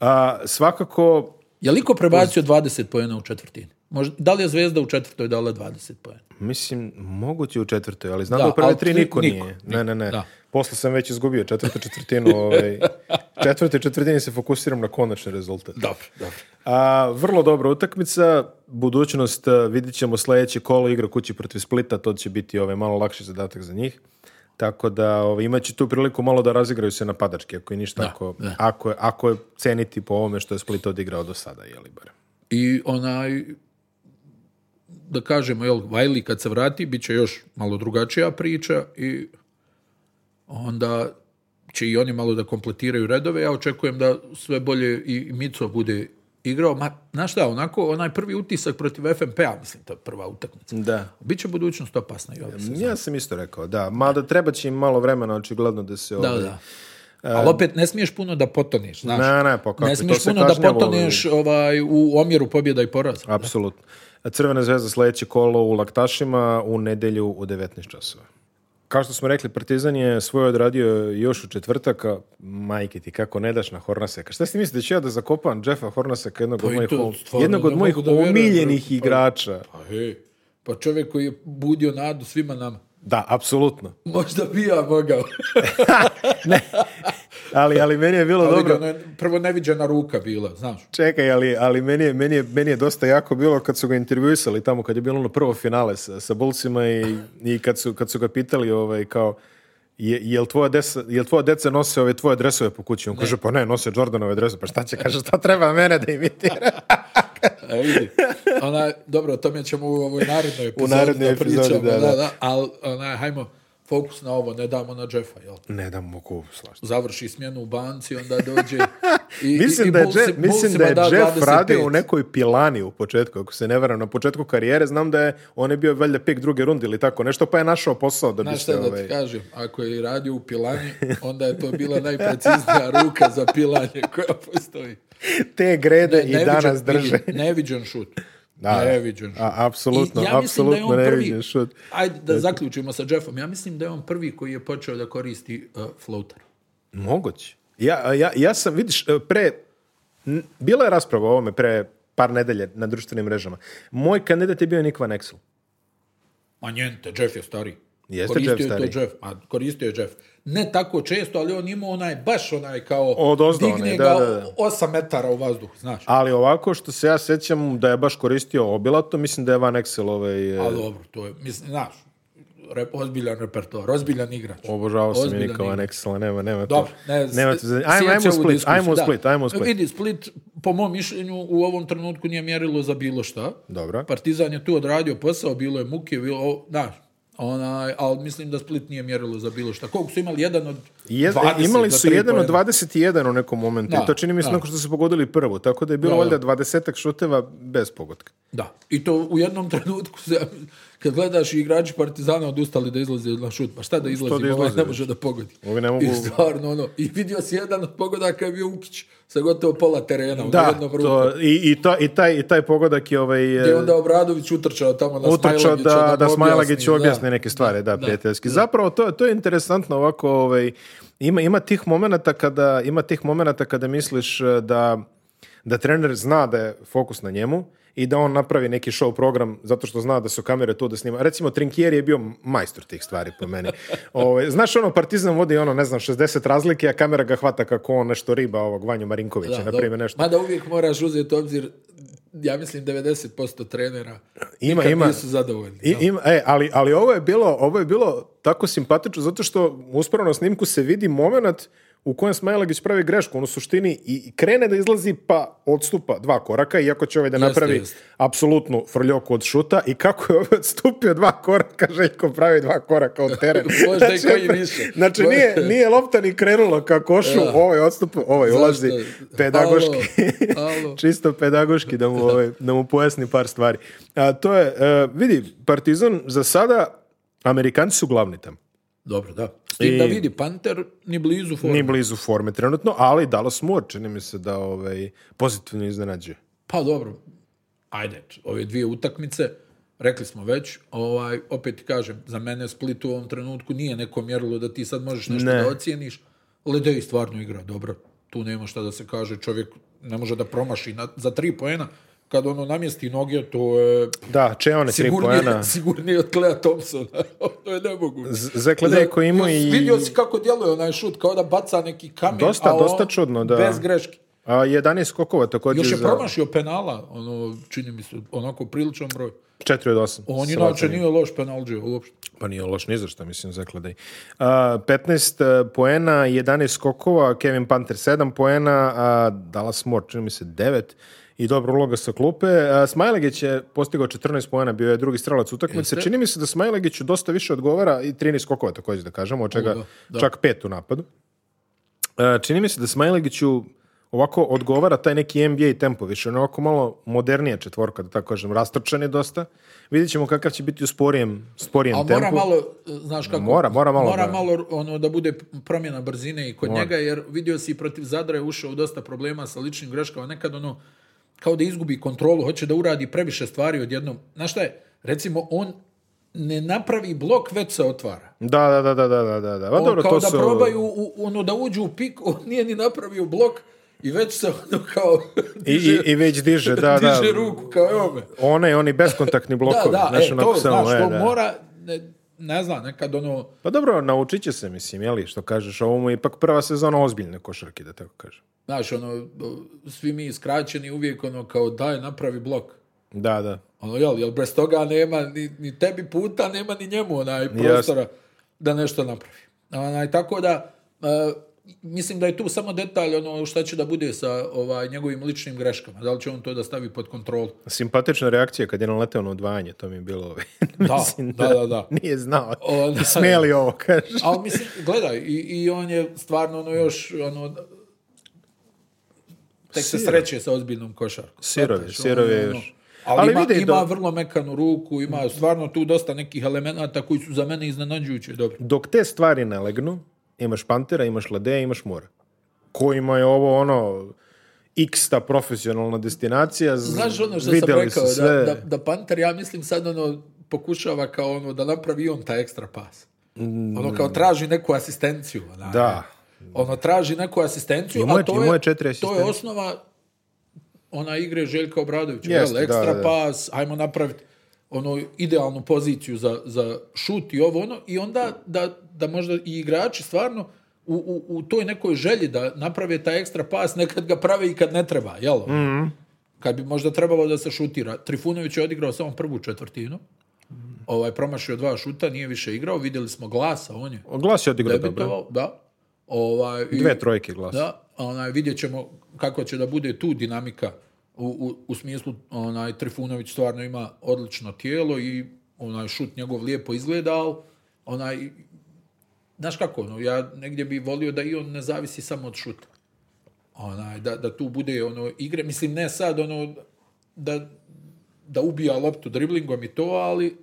Speaker 1: A, svakako...
Speaker 2: Je liko prebacio 20 poena u četvrtini? Možda, da li je Zvezda u četvrtoj dala 20 pojena?
Speaker 1: Mislim, moguće u četvrtoj, ali znam da, u prve tri niko, nije. ne, ne, ne. Posle sam već izgubio četvrtu četvrtinu. <laughs> ovaj, četvrte četvrtini se fokusiram na konačni rezultat.
Speaker 2: Dobro, dobro.
Speaker 1: A, vrlo dobra utakmica. Budućnost vidit ćemo sledeće kolo igra kući protiv Splita. To će biti ovaj, malo lakši zadatak za njih. Tako da ovaj, imat će tu priliku malo da razigraju se napadački, ako je ništa, da, ako, Ako, je, ceniti po ovome što je Split odigrao do sada, je li bar.
Speaker 2: I onaj da kažemo, jel, Vajli kad se vrati, bit će još malo drugačija priča i onda će i oni malo da kompletiraju redove. Ja očekujem da sve bolje i Mico bude igrao. Ma, znaš šta, onako, onaj prvi utisak protiv FNP-a, mislim, ta prva utakmica.
Speaker 1: Da.
Speaker 2: Biće budućnost opasna.
Speaker 1: I ja sam isto rekao, da. Mada treba će im malo vremena, očigledno, da se... ovdje... Da, ovaj, da.
Speaker 2: Ali e, opet ne smiješ puno da potoniš, znaš.
Speaker 1: Ne, ne, pa
Speaker 2: ne smiješ puno da potoniš ovaj, u omjeru pobjeda i poraza.
Speaker 1: Apsolutno. Crvena zvezda sledeće kolo u Laktašima u nedelju u 19 časova. Kao što smo rekli, Partizan je svoje odradio još u četvrtak, majke ti, kako ne daš na Hornaseka. Šta si mislite, ću ja da zakopam Jeffa Hornaseka, jednog pa od mojih, jednog od mojih omiljenih pa- igrača?
Speaker 2: Pa, pa čovjek koji je budio nadu svima nama.
Speaker 1: Da, apsolutno.
Speaker 2: Možda bi ja mogao.
Speaker 1: <laughs> <laughs> ali, ali meni je bilo dobro.
Speaker 2: prvo neviđena ruka bila, znaš.
Speaker 1: Čekaj, ali, ali meni, je, meni, je, meni je dosta jako bilo kad su ga intervjuisali tamo, kad je bilo ono prvo finale sa, sa Bulcima i, i kad, su, kad su ga pitali ovaj, kao, je, jel, tvoja deca, jel tvoja deca nose ove tvoje dresove po kući? On kaže, pa ne, nose Jordanove dresove. Pa šta će, kaže, šta treba mene da imitira?
Speaker 2: <laughs> e, vidi. Ona, dobro, o tome ćemo u ovoj narednoj epizodi. U narednoj
Speaker 1: epizodi, da, da,
Speaker 2: Ali, ona, hajmo, fokus na ovo, ne damo na Jeffa, jel?
Speaker 1: Ne damo mu
Speaker 2: Završi smjenu u banci, onda dođe i,
Speaker 1: <laughs> mislim, da je, mislim Jeff radio u nekoj pilani u početku, ako se ne varam, na početku karijere, znam da je on je bio valjda pik druge runde ili tako nešto, pa je našao posao
Speaker 2: da biste... Znaš da ti ovaj- kažem, ako je radio u pilani, onda je to bila najpreciznija ruka za pilanje koja postoji.
Speaker 1: Te grede
Speaker 2: i
Speaker 1: danas drže.
Speaker 2: Neviđen šut. Da,
Speaker 1: šut. ja
Speaker 2: apsolutno da on prvi, Ajde da zaključimo sa Jeffom. Ja mislim da je on prvi koji je počeo da koristi uh, floater.
Speaker 1: Moguće. Ja, ja, ja sam, vidiš, e, pre... bila je rasprava o ovome pre par nedelje na društvenim mrežama. Moj kandidat je bio Nikva Nexel.
Speaker 2: Ma njente, Jeff je stariji. Jeste koristio Jeff je Koristio to Jeff, a koristio je Jeff. Ne tako često, ali on imao onaj, baš onaj kao, Od digne ga da, da, da. 8 metara u vazduhu. znaš.
Speaker 1: Ali ovako što se ja sjećam da je baš koristio obilato, mislim da je Van Excel
Speaker 2: ovaj...
Speaker 1: E, a dobro, to je,
Speaker 2: mislim, znaš, rep, ozbiljan repertoar, ozbiljan igrač.
Speaker 1: Obožavao sam je Nikova Nexela, nema, nema Dobro, to. Ne, nema to. Ajmo, ajmo, Split, ajmo Split,
Speaker 2: ajmo
Speaker 1: Split.
Speaker 2: Vidi, Split, po mom mišljenju, u ovom trenutku nije mjerilo za bilo šta.
Speaker 1: Dobro.
Speaker 2: Partizan je tu odradio posao, bilo je muke, bilo, znaš, Onaj, ali mislim da Split nije mjerilo za bilo šta. Koliko su imali jedan od je,
Speaker 1: e, imali su jedan od 21 u nekom momentu da, i to čini mi se nakon što su pogodili prvo, tako da je bilo valjda 20 šuteva bez pogotka.
Speaker 2: Da, i to u jednom <laughs> trenutku se, kad gledaš igrači Partizana odustali da izlaze na šut, pa šta da izlazi, da izlazi ovaj ne može da pogodi. Ovi ne mogu... I ono, i vidio si jedan od pogodaka je bio Ukić sa gotovo pola terena
Speaker 1: da, to, i, i, to, i, taj, i taj pogodak je ovaj... E, je
Speaker 2: onda Obradović utrčao tamo
Speaker 1: na
Speaker 2: da,
Speaker 1: da, da Smajlagić objasni, objasni neke stvari, da, da Zapravo, to, to je interesantno ovako, ovaj, ima, ima tih momenata kada, ima tih momenata kada misliš e, da, da trener zna da je fokus na njemu i da on napravi neki show program zato što zna da su kamere tu da snima. Recimo, Trinkieri je bio majstor tih stvari po meni. <laughs> Ovaj, znaš ono, Partizan vodi ono, ne znam, 60 razlike, a kamera ga hvata kako on nešto riba ovog Vanju Marinkovića, na primjer
Speaker 2: nešto. uvijek moraš uzeti obzir ja mislim 90% trenera ima ima su zadovoljni.
Speaker 1: I, ima, e, ali, ali ovo je bilo ovo je bilo tako simpatično zato što uspravno na snimku se vidi momenat u kojem Smajlagić pravi grešku, on u suštini i krene da izlazi pa odstupa dva koraka, iako će ovaj da napravi apsolutnu frljoku od šuta i kako je ovaj odstupio dva koraka, Željko pravi dva koraka od terena. <laughs>
Speaker 2: znači,
Speaker 1: znači nije, nije lopta ni krenula ka košu, ja. ovaj odstupa, ovaj ulazi pedagoški, <laughs> čisto pedagoški da mu, ovaj, da mu pojasni par stvari. A, to je, e, vidi, Partizan za sada, Amerikanci su glavni tamo.
Speaker 2: Dobro, da. S I, da vidi, Panter
Speaker 1: ni blizu
Speaker 2: forme. Ni
Speaker 1: blizu forme trenutno, ali Dallas Moore čini mi se da ovaj, pozitivno iznenađuje.
Speaker 2: Pa dobro, ajde, ove dvije utakmice, rekli smo već, ovaj, opet kažem, za mene Split u ovom trenutku nije neko mjerilo da ti sad možeš nešto ne. da ocijeniš. i stvarno igra, dobro, tu nema šta da se kaže, čovjek ne može da promaši za tri poena, kad ono namjesti noge, to je...
Speaker 1: Da, če one sigurnije, tri pojena.
Speaker 2: <laughs> Sigurnije od Clea Thompsona. <laughs> to je nemoguće. Za
Speaker 1: koji ima
Speaker 2: i... Vidio si kako djeluje onaj šut, kao da baca neki kamen, dosta,
Speaker 1: dosta čudno, da.
Speaker 2: bez greške.
Speaker 1: A 11 skokova također
Speaker 2: Još je za... promašio penala, ono, čini mi se, onako priličan broj.
Speaker 1: 4 od 8.
Speaker 2: On inače nije loš penalđe uopšte.
Speaker 1: Pa nije loš ni za šta, mislim, zakladaj. Uh, 15 e, poena, 11 skokova, Kevin Panther 7 poena, a Dallas Moore, čini mi se, 9 i dobro uloga sa klupe. E, Smajlegić je postigao 14 poena, bio je drugi strelac utakmice. Čini mi se da Smajlegiću dosta više odgovara i 13 skokova također da kažemo, od čega čak pet u napadu. E, čini mi se da Smajlegiću ovako odgovara taj neki NBA tempo više, ono ovako malo modernija četvorka, da tako kažem, rastrčan je dosta. Vidjet ćemo kakav će biti u sporijem, sporijem A mora
Speaker 2: malo,
Speaker 1: znaš kako,
Speaker 2: mora, mora malo, mora da... malo ono, da bude promjena brzine i kod njega, jer vidio si i protiv Zadra je ušao u dosta problema sa ličnim greškama, nekad ono, kao da izgubi kontrolu, hoće da uradi previše stvari odjednom. Znaš šta je? Recimo, on ne napravi blok, već se otvara.
Speaker 1: Da, da, da, da, da, da, da.
Speaker 2: dobro, kao to da probaju, ono, da uđu u pik, on nije ni napravio blok, i već se ono kao...
Speaker 1: I, već diže, da,
Speaker 2: da. Diže ruku, kao evo
Speaker 1: One, oni beskontaktni blokovi. Da, da, e, e,
Speaker 2: to, znaš, to mora... Ne, ne znam, nekad ono...
Speaker 1: Pa dobro, naučit će se, mislim, jeli, što kažeš, ovo mu je ipak prva sezona ozbiljne košarke, da tako kažem.
Speaker 2: Znaš, ono, svi mi iskraćeni uvijek ono kao daj, napravi blok.
Speaker 1: Da, da.
Speaker 2: Ono, jel, jel bez toga nema ni, ni tebi puta, nema ni njemu onaj prostora da nešto napravi. Onaj, tako da, e, mislim da je tu samo detalj ono šta će da bude sa ovaj, njegovim ličnim greškama. Da li će on to da stavi pod kontrol?
Speaker 1: Simpatična reakcija kad je naleteo na odvajanje, to mi je bilo... <laughs> da,
Speaker 2: da, da,
Speaker 1: <laughs> Nije znao. On, da, ovo,
Speaker 2: Ali mislim, gledaj, i, i on je stvarno ono još... Ono, tek se sreće sa ozbiljnom košarkom.
Speaker 1: Sirovi, sirovi ono, još...
Speaker 2: Ali, ima, vrlo mekanu ruku, ima stvarno tu dosta nekih elemenata koji su za mene iznenađujuće.
Speaker 1: Dok te stvari legnu, Imaš pantera, imaš ladeja, imaš mora. Kojima je ovo ono x-ta profesionalna destinacija. Znaš ono što sam rekao,
Speaker 2: da, da, Panter, ja mislim sad ono, pokušava kao ono, da napravi on taj ekstra pas. Mm. Ono kao traži neku asistenciju.
Speaker 1: da.
Speaker 2: Ono traži neku asistenciju, a to je, to je osnova ona igre Željka Obradovića. Jel, ekstra pas, ajmo napraviti ono idealnu poziciju za, za šut i ovo ono i onda da, da možda i igrači stvarno u, u, u, toj nekoj želji da naprave taj ekstra pas nekad ga prave i kad ne treba, jel? Mm Kad bi možda trebalo da se šutira. Trifunović je odigrao samo prvu četvrtinu. Ovaj promašio dva šuta, nije više igrao. Vidjeli smo glasa, on je.
Speaker 1: Glas je odigrao Da. Ovaj, Dve trojke glasa.
Speaker 2: Da, onaj, vidjet ćemo kako će da bude tu dinamika u, u, u smislu onaj Trifunović stvarno ima odlično tijelo i onaj šut njegov lijepo izgleda, ali onaj znaš kako, ono, ja negdje bi volio da i on ne zavisi samo od šuta. Onaj, da, da tu bude ono igre, mislim ne sad ono da, da ubija loptu driblingom i to, ali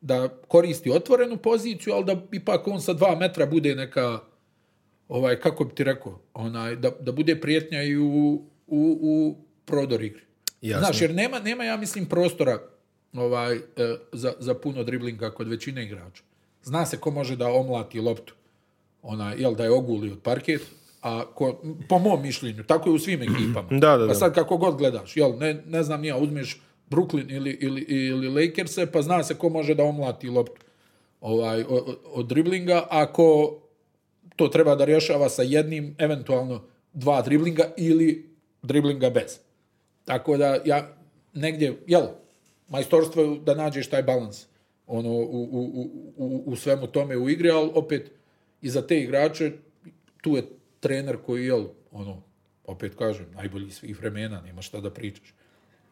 Speaker 2: da koristi otvorenu poziciju, ali da ipak on sa dva metra bude neka, ovaj, kako bi ti rekao, onaj, da, da bude prijetnja i u, u prodor igre. Znaš, jer nema, nema, ja mislim, prostora ovaj, e, za, za puno driblinga kod većine igrača. Zna se ko može da omlati loptu. Ona, jel da je oguli od parket, a ko, po mom mišljenju, tako je u svim ekipama.
Speaker 1: <clears throat> da, da,
Speaker 2: Pa sad kako god gledaš, jel, ne, ne znam ja uzmeš Brooklyn ili, ili, ili lakers pa zna se ko može da omlati loptu ovaj, od, od driblinga, ako to treba da rješava sa jednim, eventualno dva driblinga ili driblinga bez. Tako da ja negdje, jel, majstorstvo je da nađeš taj balans ono, u, u, u, u svemu tome u igri, ali opet i za te igrače tu je trener koji, jel, ono, opet kažem, najbolji svih vremena, nema šta da pričaš.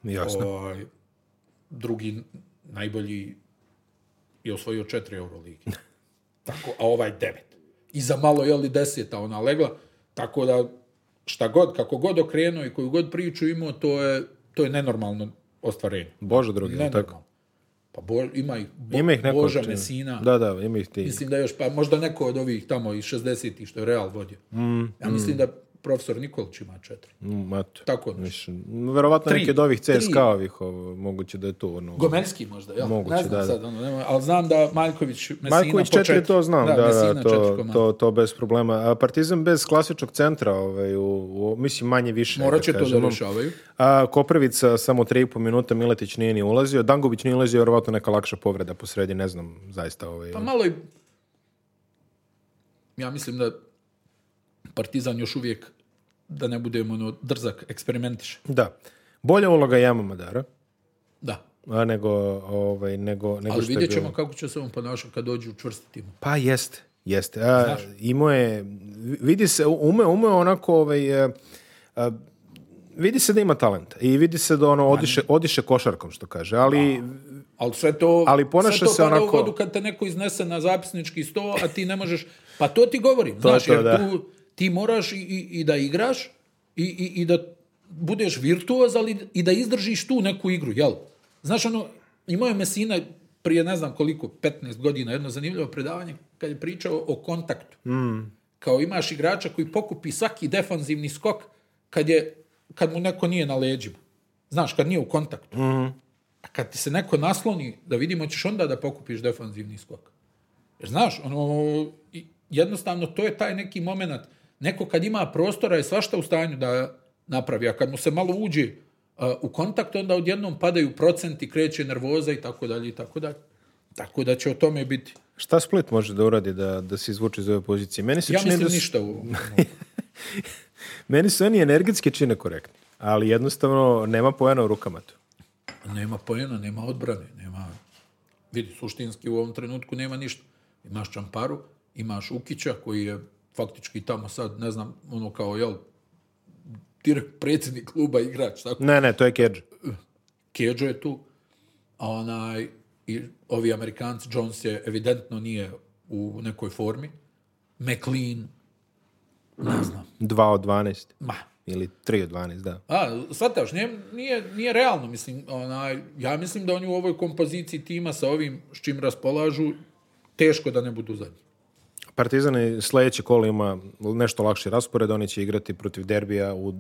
Speaker 1: Jasno. Ovaj,
Speaker 2: drugi najbolji je osvojio četiri Euroligi. <laughs> Tako, a ovaj devet. I za malo, jel, i deseta ona legla, tako da šta god, kako god okrenuo i koju god priču imao, to je, to je nenormalno ostvarenje.
Speaker 1: Bože drugi, ne tako.
Speaker 2: Pa ima ih, bo, ima Boža Mesina.
Speaker 1: Da, da, ima ih
Speaker 2: ti. Mislim da još, pa možda neko od ovih tamo iz 60-ih što je Real vodio. Mm, ja mislim mm. da profesor
Speaker 1: Nikolić
Speaker 2: ima četiri.
Speaker 1: Mm, Tako mislim Verovatno neki od ovih csk ovih moguće da je to ono...
Speaker 2: možda, ja Moguće, znam da, sad, ono, nema, ali znam da Maljković, Mesina
Speaker 1: Maljković četiri, to znam, da, to, to, to, bez problema. Partizan bez klasičnog centra, ovaj, u, mislim manje više. Morat će
Speaker 2: to
Speaker 1: da
Speaker 2: ono. rešavaju.
Speaker 1: A, Koprivica samo 3,5 minuta, Miletić nije ni ulazio, Dangović nije ulazio, verovatno neka lakša povreda po sredi, ne znam, zaista. Ovaj,
Speaker 2: pa malo i... Ja mislim da Partizan još uvijek, da ne budemo ono, drzak, eksperimentiše.
Speaker 1: Da. Bolja uloga Jama Madara.
Speaker 2: Da.
Speaker 1: A nego, ovaj, nego, nego
Speaker 2: Ali vidjet ćemo kako će se on ponašati kad dođe u čvrsti tim.
Speaker 1: Pa jeste, jeste. je, vidi se, ume, ume onako, ovaj, e, e, vidi se da ima talent i vidi se da ono odiše, odiše košarkom što kaže, ali
Speaker 2: ali sve to ali ponaša se onako u vodu kad te neko iznese na zapisnički sto, a ti ne možeš pa to ti govorim, to, znaš, jer tu ti moraš i, i, da igraš i, i, da budeš virtuoz, i da izdržiš tu neku igru, jel? Znaš, ono, imao je Mesina prije ne znam koliko, 15 godina, jedno zanimljivo predavanje kad je pričao o kontaktu. Mm. Kao imaš igrača koji pokupi svaki defanzivni skok kad, je, kad mu neko nije na leđima. Znaš, kad nije u kontaktu. Mm. A kad ti se neko nasloni, da vidimo ćeš onda da pokupiš defanzivni skok. Jer znaš, ono, jednostavno to je taj neki moment Neko kad ima prostora je svašta u stanju da napravi, a kad mu se malo uđe u kontakt, onda odjednom padaju procenti, kreće nervoza i tako dalje i tako dalje. Tako da će o tome biti.
Speaker 1: Šta Split može da uradi da, da se izvuče iz ove pozicije?
Speaker 2: Meni se ja mislim da... ništa u...
Speaker 1: <laughs> Meni su oni energetski čine korektni, ali jednostavno nema pojena u rukama
Speaker 2: Nema pojena, nema odbrane, nema... Vidi, suštinski u ovom trenutku nema ništa. Imaš Čamparu, imaš Ukića koji je faktički tamo sad, ne znam, ono kao, jel, direkt predsjednik kluba igrač.
Speaker 1: Tako. Ne, ne, to je Kedžo.
Speaker 2: Kedžo je tu. A onaj, i ovi Amerikanci, Jones je evidentno nije u nekoj formi. McLean, ne znam.
Speaker 1: dva od 12. Ma. Ili 3 od 12, da.
Speaker 2: A, shvataš, nije, nije, nije realno, mislim, onaj, ja mislim da oni u ovoj kompoziciji tima sa ovim s čim raspolažu, teško da ne budu zadnji.
Speaker 1: Partizan je sledeće kolo ima nešto lakši raspored, oni će igrati protiv derbija u... Uh,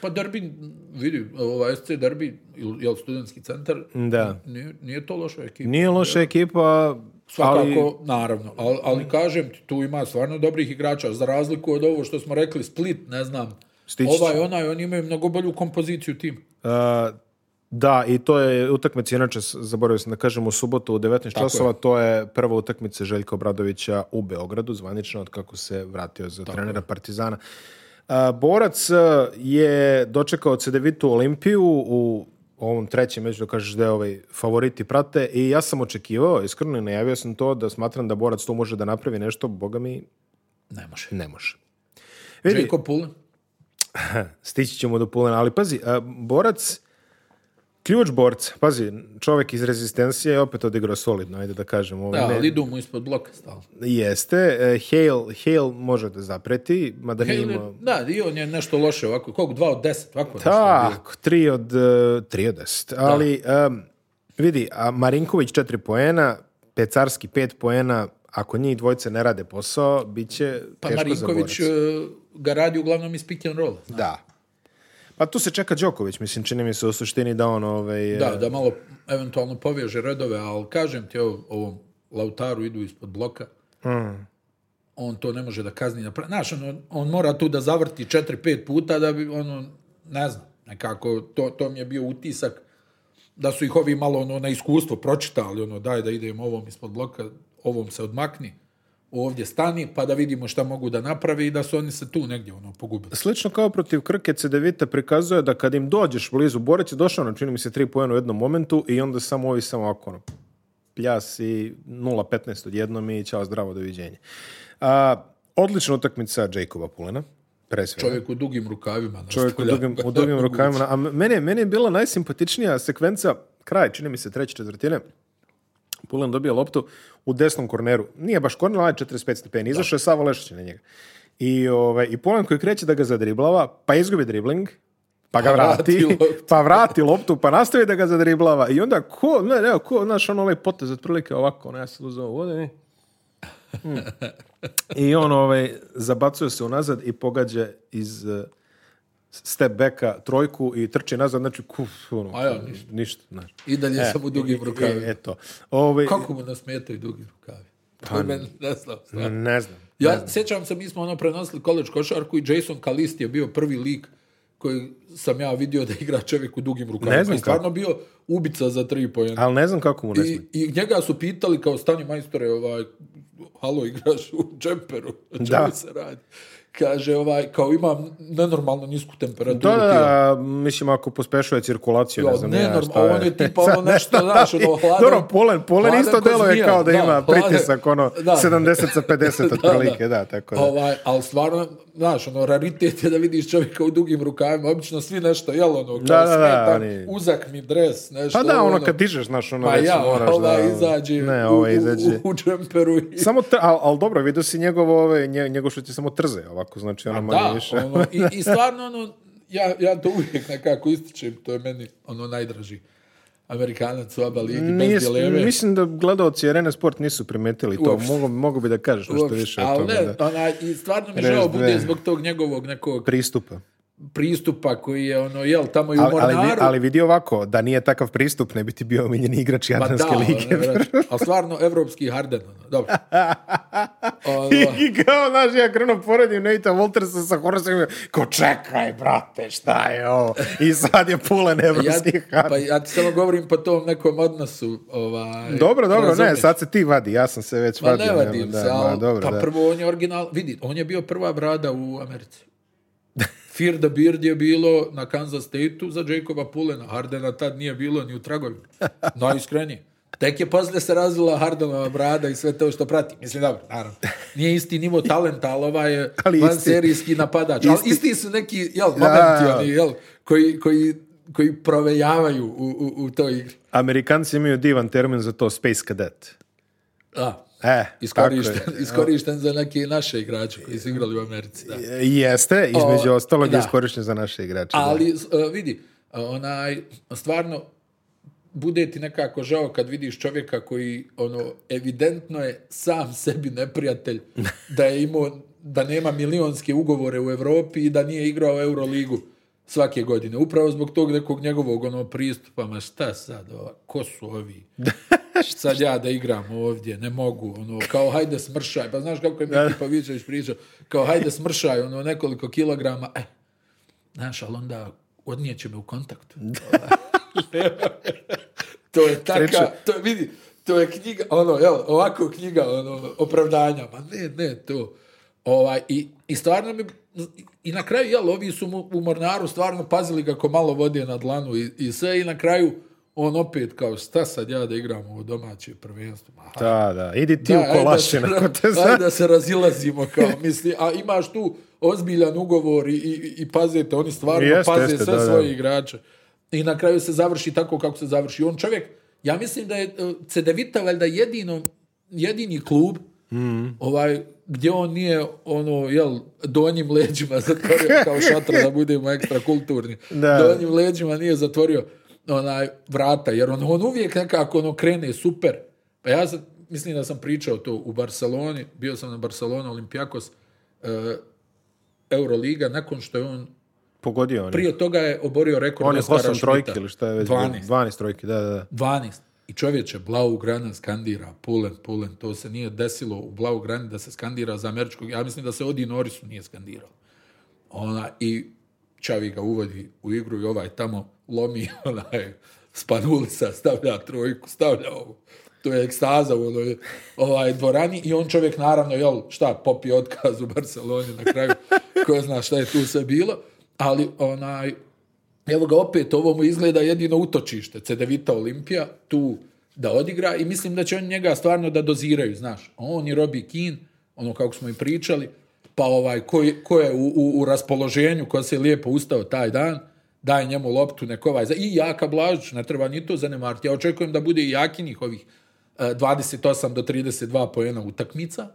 Speaker 2: pa derbi, vidi, ovaj SC derbi, jel studentski centar,
Speaker 1: da.
Speaker 2: Nije, nije to loša ekipa.
Speaker 1: Nije loša ekipa, Svakako,
Speaker 2: naravno, ali, kažem ti, tu ima stvarno dobrih igrača, za razliku od ovo što smo rekli, Split, ne znam, Stičić. ovaj, onaj, oni imaju mnogo bolju kompoziciju tim.
Speaker 1: Uh, da, i to je utakmica, inače zaboravio sam da kažem u subotu u 19 časova, to je prva utakmica Željka Obradovića u Beogradu, zvanično od kako se vratio za trenera Partizana. Borac e, je dočekao Cedevitu Olimpiju u ovom trećem, među da kažeš da je ovaj favoriti prate i ja sam očekivao, iskreno i najavio sam to da smatram da Borac tu može da napravi nešto, boga mi
Speaker 2: ne može.
Speaker 1: Ne može.
Speaker 2: Vidi, Željko
Speaker 1: <laughs> Stići ćemo do Pulena, ali pazi, e, Borac Ključ borca, pazi, čovjek iz rezistencije je opet odigrao solidno, ajde da kažem. ovaj.
Speaker 2: da, ali idu mu ispod bloka stalo.
Speaker 1: Jeste, e, Hale, Hale može da zapreti, mada nije
Speaker 2: Da, i on je nešto loše ovako, koliko, dva od deset,
Speaker 1: Tako, tri od, e, tri od deset, ali vidi, a Marinković četiri poena, Pecarski pet poena, ako njih dvojce ne rade posao, bit će pa teško Marinković, za borac. Pa e,
Speaker 2: Marinković ga radi uglavnom iz pick and roll.
Speaker 1: Da, pa tu se čeka Đoković, mislim, čini mi se u suštini da on... Ovaj,
Speaker 2: da, da malo eventualno povježe redove, ali kažem ti ovom Lautaru idu ispod bloka. Mm. On to ne može da kazni. Znaš, on, on mora tu da zavrti 4 pet puta da bi, ono, ne znam, nekako, to, to mi je bio utisak da su ih ovi malo ono, na iskustvo pročitali, ono, daj da idem ovom ispod bloka, ovom se odmakni ovdje stani, pa da vidimo šta mogu da napravi i da su oni se tu negdje ono pogubili.
Speaker 1: Slično kao protiv Krke, Cedevita prikazuje da kad im dođeš blizu, Borić je došao, čini mi se, tri pojena u jednom momentu i onda samo ovi samo ovako, ono, pljas i 0-15 odjednom i čao, zdravo, doviđenje. odlična utakmica Jacoba Pulena,
Speaker 2: Čovjek u dugim rukavima.
Speaker 1: Čovjek u dugim, <laughs> rukavima. A meni, meni je bila najsimpatičnija sekvenca, kraj, čini mi se, treće četvrtine, Kulen dobija loptu u desnom korneru. Nije baš korner, ali 45 stepeni. Izašao je Savo Lešić na njega. I, ovaj, i Polen koji kreće da ga zadriblava, pa izgubi dribling, pa ga pa vrati, pa vrati, loptu, pa nastavi da ga zadriblava. I onda ko, ne, ne, ko, znaš, ono ovaj potez otprilike ovako, ono, ja se <laughs> hmm. I on ovaj, zabacuje se unazad i pogađa iz eh, step backa trojku i trči nazad, znači kuf, ono, ja, ništa. ništa
Speaker 2: I dalje e, samo dugim rukavi. E, Ove,
Speaker 1: ovaj,
Speaker 2: Kako mu nasmetaju dugi rukavi? Pa, ne, ne,
Speaker 1: ne znam. Ja ne znam.
Speaker 2: sjećam se, mi smo ono prenosili Koleč košarku i Jason Kalist je bio prvi lik koji sam ja vidio da igra čovjek u dugim rukama. Ne znam I stvarno bio ubica za tri poena
Speaker 1: Ali ne znam kako mu ne I,
Speaker 2: I njega su pitali kao stani majstore, ovaj, halo igraš u džemperu, da. se radi? kaže, ovaj, kao ima nenormalno nisku temperaturu. Da,
Speaker 1: da, ono. mislim, ako pospešuje cirkulaciju, ne znam
Speaker 2: ne, ja šta je. je tipa ono nešto,
Speaker 1: znaš, ono hladan. Dobro, polen, polen isto deluje kao da, ima pritisak, ono, 70 sa 50 <laughs> otprilike, da, tako da.
Speaker 2: Ovaj, ali stvarno, znaš, ono, raritet je da vidiš čovjeka u dugim rukavima, obično svi nešto, jel, ono, kao da, smetan, uzak mi dres, nešto.
Speaker 1: Pa da, ono, ono, kad dižeš, znaš, ono, pa već ja, moraš
Speaker 2: ovaj, da... izađe ne, ovaj, izađe. u, u, u džemperu.
Speaker 1: Samo, ali dobro, vidio si njegovo, ovaj, njegov što ti samo trze, ovako, znači ono više. Ono,
Speaker 2: i, i <laughs> stvarno ono, ja, ja to uvijek nekako ističem, to je meni ono najdraži. Amerikanac oba ligi, bez dileme.
Speaker 1: Mislim da gledalci Arena Sport nisu primetili to. Mogu, mogu bi da kažeš nešto više Ali
Speaker 2: ona, i stvarno mi žao bude zbog tog njegovog nekog...
Speaker 1: Pristupa
Speaker 2: pristupa koji je ono, jel, tamo i u Mornaru.
Speaker 1: Ali, vidi ovako, da nije takav pristup, ne bi ti bio omiljeni igrač Jadranske ono, lige.
Speaker 2: ali stvarno, evropski Harden, ono, dobro. <laughs>
Speaker 1: Ono, I kao, znaš, ja krenuo poredim Nate Waltersa sa Horaceom, ko čekaj, brate, šta je ovo? I sad je pulen evropski ja, pa Harden.
Speaker 2: Pa ja ti samo govorim po tom nekom odnosu. Ovaj, dobro,
Speaker 1: dobro, ne, ne, sad se ti vadi, ja sam se već Ma Ne
Speaker 2: vadim pa prvo on je original, vidi, on je bio prva brada u Americi. Fear the Beard je bilo na Kansas State-u za Jacoba Pulena. Hardena tad nije bilo ni u tragovima. <laughs> Tek je poslije se razvila Hardenova brada i sve to što prati. Mislim, dobro, naravno. Nije isti nivo talenta, ali ova je <laughs> ali van isti. serijski napadač. Ali isti. su neki, jel, momenti oni, jel, koji, koji, koji provejavaju u, u, u toj igri.
Speaker 1: Amerikanci imaju divan termin za to, space cadet.
Speaker 2: A, E, iskorišten, za neke naše igrače koji su igrali u Americi. Da. E,
Speaker 1: jeste, između o, ostalog iskorišten za naše igrače.
Speaker 2: Ali e, vidi, e, onaj, stvarno, bude ti nekako žao kad vidiš čovjeka koji, ono, evidentno je sam sebi neprijatelj, <laughs> da je imao, da nema milionske ugovore u Europi i da nije igrao Euroligu svake godine. Upravo zbog tog nekog njegovog ono pristupa, ma šta sad, ova, ko su ovi? <laughs> sad ja da igram ovdje, ne mogu, ono, kao hajde smršaj, pa znaš kako je Miki Pavićević pričao, kao hajde smršaj, ono, nekoliko kilograma, e, znaš, ali onda odnijeće me u kontaktu. <laughs> to je taka, to je, vidi, to je knjiga, ono, jel, ovako knjiga, ono, opravdanja, ma ne, ne, to, ovaj, i, i stvarno mi, i na kraju, jel, ovi su u Mornaru stvarno pazili kako malo vode na dlanu i, i sve, i na kraju, on opet kao šta sad ja da igram u domaće prvenstvo. Ma,
Speaker 1: da, da, idi ti da, u Da, se, da,
Speaker 2: da se razilazimo kao <laughs> misli, a imaš tu ozbiljan ugovor i, i, i pazite, oni stvarno jeste, paze jeste, sve svoje igrače. I na kraju se završi tako kako se završi. On čovjek, ja mislim da je e, Cedevita valjda jedino, jedini klub mm. ovaj, gdje on nije ono, jel, donjim leđima zatvorio kao šatra da budemo <laughs> ekstra kulturni. Da. Donjim leđima nije zatvorio onaj, vrata, jer on, on uvijek nekako ono krene super. Pa ja sam, mislim da sam pričao to u Barceloni, bio sam na Barcelona Olimpijakos, eh, Euroliga, nakon što je on
Speaker 1: pogodio on
Speaker 2: Prije toga je oborio rekord on je
Speaker 1: 8 trojki ili šta je već 12. trojki, da, da,
Speaker 2: 12. I čovječe, Blaugrana skandira, pulen, pulen, to se nije desilo u Blaugrani da se skandira za američkog, ja mislim da se Odi Norisu, nije skandirao. Ona, I Čavi ga uvodi u igru i ovaj tamo lomi <laughs> onaj spanulca, stavlja trojku, stavlja To je ekstaza u onoj ovaj, dvorani i on čovjek naravno, jel, šta, popi otkaz u Barceloni na kraju, <laughs> ko zna šta je tu sve bilo, ali onaj, evo ga opet, ovo mu izgleda jedino utočište, Cedevita Olimpija, tu da odigra i mislim da će on njega stvarno da doziraju, znaš. On i Robi Keane, ono kako smo i pričali, pa ovaj, ko je, ko je u, raspoloženju, ko se lijepo ustao taj dan, daj njemu loptu, nek ovaj... I Jaka Blažić, ne treba ni to zanemariti. Ja očekujem da bude i Jakinih ovih 28 e, do 32 pojena utakmica.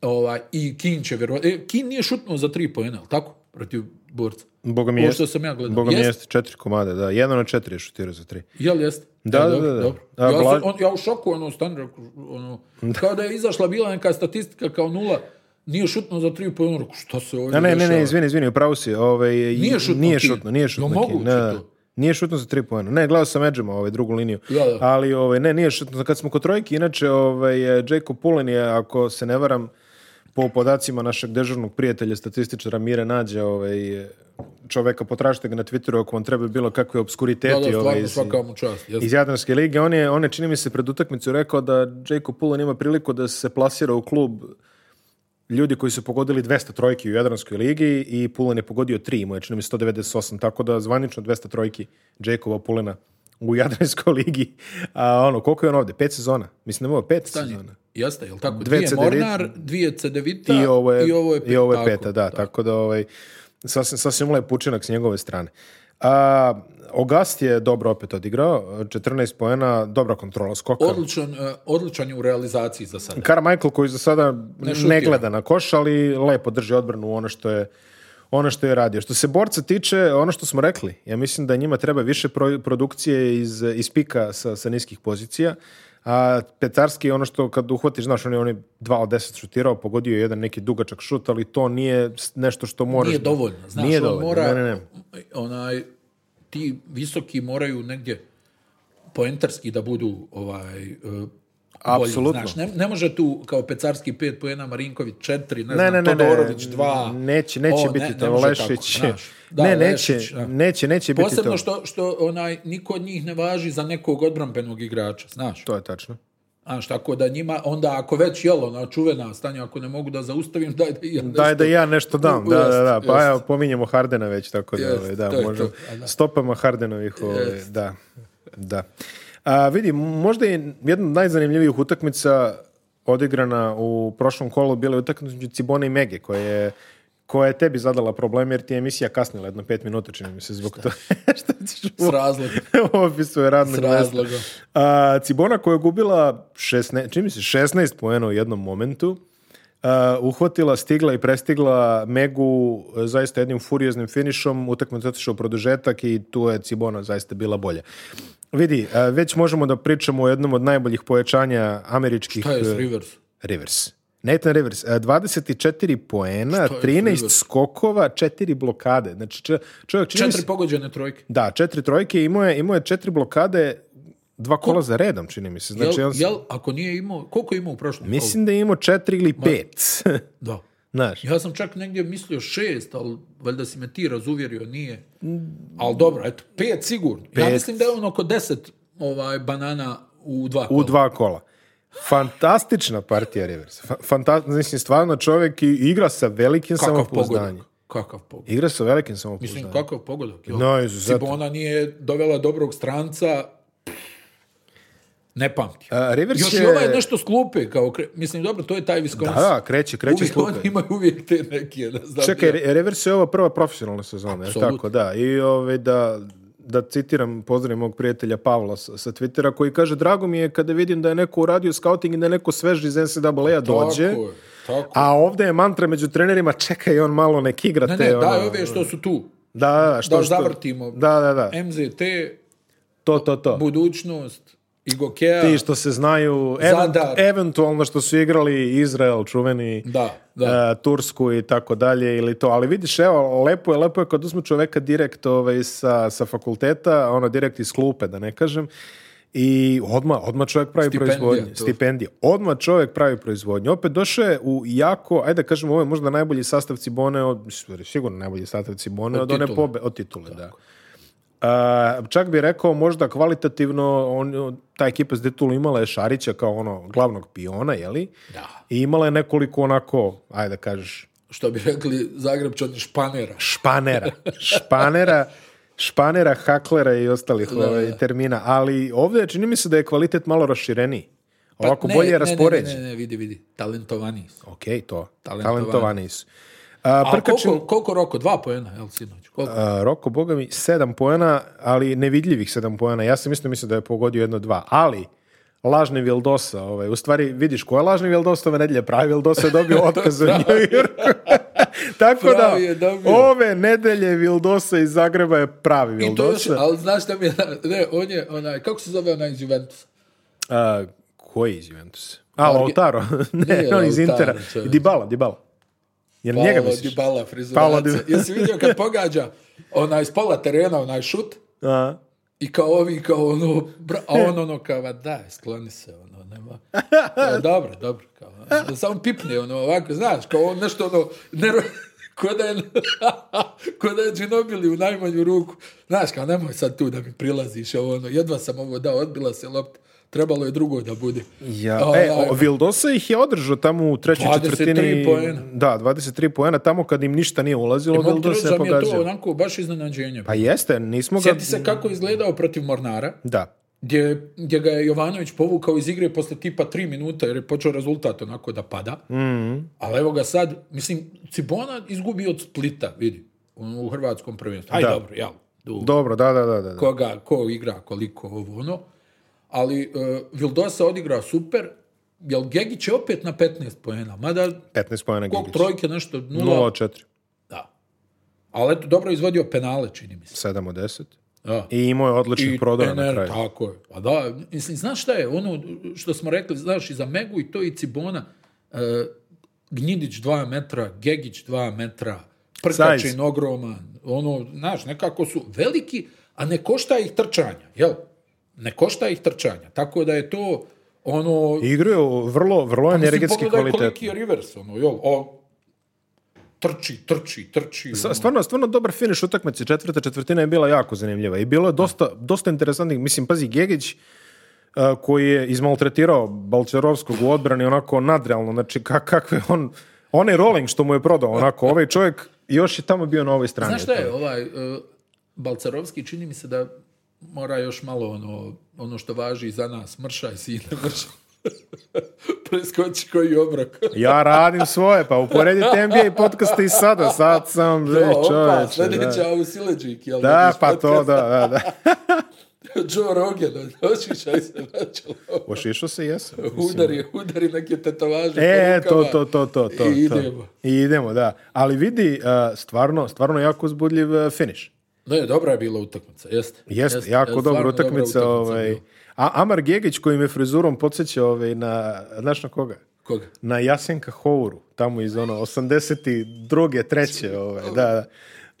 Speaker 2: Ovaj, I Kin će vjerovatno... E, Kin nije šutnuo za 3 pojena, ali tako? Protiv borca.
Speaker 1: Boga mi jeste. sam ja gledao. Boga mi jeste, četiri komade, da. Jedan od četiri je šutirao za tri. Jel
Speaker 2: jeste? Da, da, da. da. da. Ja, Blaž... on, ja u šoku, ono, stanu, ono, kao da je izašla bila neka statistika kao nula nije šutno za tri pojma, šta se ovdje ne,
Speaker 1: ne, ne, ne, izvini, izvini, upravo si. Ovaj, nije šutno, nije šutno, nije šutno. Nije šutno za tri poena. Ne, gledao sam Edžema, ovaj drugu liniju. Ali ovaj ne, nije šutno. Kad smo kod trojki, inače ovaj e, Jacob Pullen je ako se ne varam po podacima našeg dežurnog prijatelja statističara Mire Nađa, ovaj čoveka potražite ga na Twitteru ako vam treba bilo kakve obskuriteti
Speaker 2: da, ovaj,
Speaker 1: iz, čast, Jadranske lige. On je, čini mi se, pred utakmicu rekao da Jacob Pullen ima priliku da se plasira u klub ljudi koji su pogodili 200 trojki u Jadranskoj ligi i Pulen je pogodio 3, imao je 198, tako da zvanično 200 trojki Džekova Pulena u <laughs> Jadranskoj ligi. A ono, koliko je on ovdje? Pet sezona? Mislim da je
Speaker 2: pet
Speaker 1: sezona.
Speaker 2: Jeste, jel tako? dvije Mornar, dvije Cedevita i ovo je,
Speaker 1: i ovo je, pet, i ovo je peta, tako, da, Tako da ovaj, sasvim, sasvim lep učinak s njegove strane. A, Ogast je dobro opet odigrao, 14 poena, dobra kontrola skoka.
Speaker 2: Odličan, e, odličan je u realizaciji za sada.
Speaker 1: michael koji za sada ne, ne gleda na koš, ali lepo drži odbranu ono što je ono što je radio. Što se borca tiče, ono što smo rekli, ja mislim da njima treba više produkcije iz, iz pika sa, sa niskih pozicija, a Petarski ono što kad uhvatiš, znaš, on je, on je 2 od deset šutirao, pogodio je jedan neki dugačak šut, ali to nije nešto što moraš...
Speaker 2: Nije dovoljno, znaš, nije dovoljno. mora ne, ne, ne. onaj, ti visoki moraju negdje poentarski da budu ovaj, e, Apsolutno. Znaš, ne, ne, može tu kao Pecarski pet pojena, Marinković četiri, ne, ne znam, ne, Todorović dva.
Speaker 1: Neće, neće o, biti to, <laughs> Lešić. da, ne, neće, neće, neće
Speaker 2: Posebno biti to. Posebno što, što onaj, niko od njih ne važi za nekog odbranbenog igrača, znaš.
Speaker 1: To je tačno.
Speaker 2: Znaš, tako da njima, onda ako već jelo na čuvena stanja, ako ne mogu da zaustavim, <laughs> daj da ja nešto... da ja nešto dam,
Speaker 1: da, da, da. Pa ja pominjemo Hardena već, tako da, jest, ovaj, da, stopama Hardenovih, ovaj, da, da. A, vidi, možda je jedna od najzanimljivijih utakmica odigrana u prošlom kolu bila je utakmica Cibone i Mege, koja je koja je tebi zadala problem jer ti je emisija kasnila jedno pet minuta čini mi se zbog toga <laughs> što
Speaker 2: ćeš S
Speaker 1: <laughs> je radno.
Speaker 2: S
Speaker 1: Cibona koja je gubila 16, čini mi se 16 poena u jednom momentu uhvatila, stigla i prestigla Megu e, zaista jednim furioznim finišom, utakmica otišla u produžetak i tu je Cibona zaista bila bolja. Vidi, e, već možemo da pričamo o jednom od najboljih pojačanja američkih...
Speaker 2: Rivers?
Speaker 1: Rivers. Nathan Rivers, 24 e, poena, 13 skokova, 4 blokade. Znači, čovjek, čini
Speaker 2: četiri pogođene trojke.
Speaker 1: Da, četiri trojke, imao je, imao je četiri blokade, dva kola za redom, čini mi se. Znači, jel,
Speaker 2: ako nije imao, koliko je imao u
Speaker 1: prošlom Mislim da je imao četiri ili pet.
Speaker 2: <laughs> da.
Speaker 1: Znaš.
Speaker 2: Ja sam čak negdje mislio šest, ali valjda si me ti razuvjerio, nije. Mm. Ali dobro, eto, pet sigurno. Pet. Ja mislim da je on oko deset ovaj, banana u dva kola.
Speaker 1: U dva kola. Fantastična partija Rivers. Fantastično, znači stvarno čovjek i igra sa velikim kakav
Speaker 2: samopouzdanjem.
Speaker 1: Pogodak.
Speaker 2: Kakav pogodak?
Speaker 1: Igra sa velikim
Speaker 2: samopouzdanjem. Mislim, kakav pogodak? Jo. No, Sibona nije dovela dobrog stranca, ne pamti.
Speaker 1: A, Rivers Još
Speaker 2: je...
Speaker 1: i ovaj
Speaker 2: nešto sklupe, kao kre... mislim, dobro, to je taj Wisconsin.
Speaker 1: Da, kreće, kreće uvijek Oni
Speaker 2: imaju uvijek te neke,
Speaker 1: Da Čekaj, ja. Rivers je ova prva profesionalna sezona, Absolutno. tako, da. I ove, ovaj, da, da citiram, pozdravim mog prijatelja Pavla sa, Twittera, koji kaže, drago mi je kada vidim da je neko uradio scouting i da je neko svež iz ncaa pa dođe, a ovdje je mantra među trenerima, čekaj, on malo nek igra
Speaker 2: te... Ne, ono.
Speaker 1: daj
Speaker 2: ove što su tu.
Speaker 1: Da, što, da, zavrtimo.
Speaker 2: Da, da, da. MZT,
Speaker 1: to, to.
Speaker 2: budućnost, i Gokea. Ti
Speaker 1: što se znaju, eventualno što su igrali Izrael, čuveni
Speaker 2: da, e,
Speaker 1: Tursku i tako dalje ili to. Ali vidiš, evo, lepo je, lepo je kad uzme čoveka direkt ovaj, sa, sa fakulteta, ono direkt iz klupe, da ne kažem. I odmah, odmah čovjek pravi Stipendija, proizvodnju. To. Stipendije. Odmah čovjek pravi proizvodnju. Opet došao je u jako, ajde da kažemo, ovo je možda najbolji sastavci Bone, od, sigurno najbolji sastavci Bone od, od one pobe, od titule, tako. da čak bi rekao možda kvalitativno on, ta ekipa s Detulom imala je Šarića kao ono glavnog piona, jeli? Da. I imala je nekoliko onako, ajde da kažeš...
Speaker 2: Što bi rekli Zagrebčani španera.
Speaker 1: Španera. <laughs> Španera, španera, haklera i ostalih ovaj, termina. Ali ovdje čini mi se da je kvalitet malo rašireniji. Pa Ovako bolje raspoređen.
Speaker 2: Ne, ne, ne, vidi, vidi. Talentovaniji
Speaker 1: su. Ok, to. Talentovaniji su.
Speaker 2: A, koliko, koliko Roko? Dva poena, jel sinoć?
Speaker 1: Roko, boga mi, sedam poena, ali nevidljivih sedam poena. Ja sam isto mislio da je pogodio jedno dva, ali lažni Vildosa, ovaj, u stvari vidiš koja je lažni Vildosa, ove nedelje pravi Vildosa je dobio <laughs> otkaz u New <laughs> Tako da, ove nedelje Vildosa iz Zagreba je pravi Vildosa.
Speaker 2: I to ali znaš šta mi je, ne, on je, onaj, kako se zove onaj iz Juventusa?
Speaker 1: koji iz Juventusa? A, Lautaro. <laughs> ne, on iz Intera. Dibala, Dibala.
Speaker 2: Jer Paolo njega misliš? Dybala Jesi vidio kad pogađa onaj s pola terena, onaj šut? I kao ovi, kao ono, bra, a on ono kao, da, skloni se, ono, nema. Kao, <laughs> e, dobro, dobro, kao, samo pipne, ono, ovako, znaš, kao on nešto, ono, ne, <laughs> ko da je, <laughs> ko je u najmanju ruku. Znaš, kao, nemoj sad tu da mi prilaziš, ovo, ono, jedva sam ovo dao, odbila se lopta trebalo je drugo da bude.
Speaker 1: Ja, e, Vildosa ih je održao tamo u trećoj četvrtini. Poena. Da, 23 poena, tamo kad im ništa nije ulazilo, e, Vildosa je pogazio.
Speaker 2: to onako baš iznenađenje.
Speaker 1: Pa jeste, nismo ga... Sjeti
Speaker 2: se kako izgledao protiv Mornara.
Speaker 1: Da.
Speaker 2: Gdje, ga je Jovanović povukao iz igre posle tipa tri minuta jer je počeo rezultat onako da pada.
Speaker 1: Mm.
Speaker 2: Ali evo ga sad, mislim, Cibona izgubi od Splita, vidi, u, hrvatskom prvenstvu. Aj, dobro,
Speaker 1: jel? Dobro, da, da, da, da.
Speaker 2: Koga, ko igra, koliko, ovo, ono ali uh, Vildosa odigra super, jel Gegić je opet na 15 pojena, mada
Speaker 1: 15 poena Gegić.
Speaker 2: trojke nešto
Speaker 1: 0 4.
Speaker 2: Da. Ali eto dobro izvodio penale čini mi
Speaker 1: se. 7 od 10.
Speaker 2: Da.
Speaker 1: I imao je odličnih prodora na kraju.
Speaker 2: Tako je. Pa da, mislim, znaš šta je, ono što smo rekli, znaš, i za Megu i to i Cibona, uh, Gnjidić 2 metra, Gegić 2 metra, Prkačin ogroman, ono, znaš, nekako su veliki, a ne košta ih trčanja, jel? ne košta ih trčanja. Tako da je to ono...
Speaker 1: Igraju vrlo, vrlo pa energetski kvalitet. koliki
Speaker 2: je Rivers, ono, o, trči, trči, trči.
Speaker 1: Ono. Stvarno, stvarno dobar finiš utakmice. Četvrta četvrtina je bila jako zanimljiva i bilo je dosta, dosta interesantnih. Mislim, pazi, Gegić e, koji je izmaltretirao Balčerovskog u odbrani onako nadrealno. Znači, kak, kakve on... Onaj rolling što mu je prodao, onako, ovaj čovjek još je tamo bio na ovoj strani.
Speaker 2: Znaš šta je, ovaj, uh, e, Balcarovski čini mi se da mora još malo ono, ono što važi za nas, mršaj sine, mršaj. <laughs> Preskoči koji obrok.
Speaker 1: <laughs> ja radim svoje, pa uporedite NBA podcaste i sada, sad sam
Speaker 2: no, čovječe. Opa, da. u Sileđik, jel?
Speaker 1: Da, pa to, da, da, da.
Speaker 2: <laughs> Joe Rogan, se načelo.
Speaker 1: Ošišao se, jesam.
Speaker 2: Udari, udari neke tetovaže.
Speaker 1: E, to, to, to, to, to.
Speaker 2: I idemo.
Speaker 1: To. I idemo, da. Ali vidi, stvarno, stvarno jako uzbudljiv e, finish
Speaker 2: je dobra je bila utakmica, jeste. Jeste,
Speaker 1: jest, jako jest, dobra utakmica. Dobra ovaj, a Amar Gegić koji me frizurom podsjeća ovaj, na, znaš na koga?
Speaker 2: Koga?
Speaker 1: Na Jasenka Hovuru tamo iz ono 82. treće, ovaj, da, da.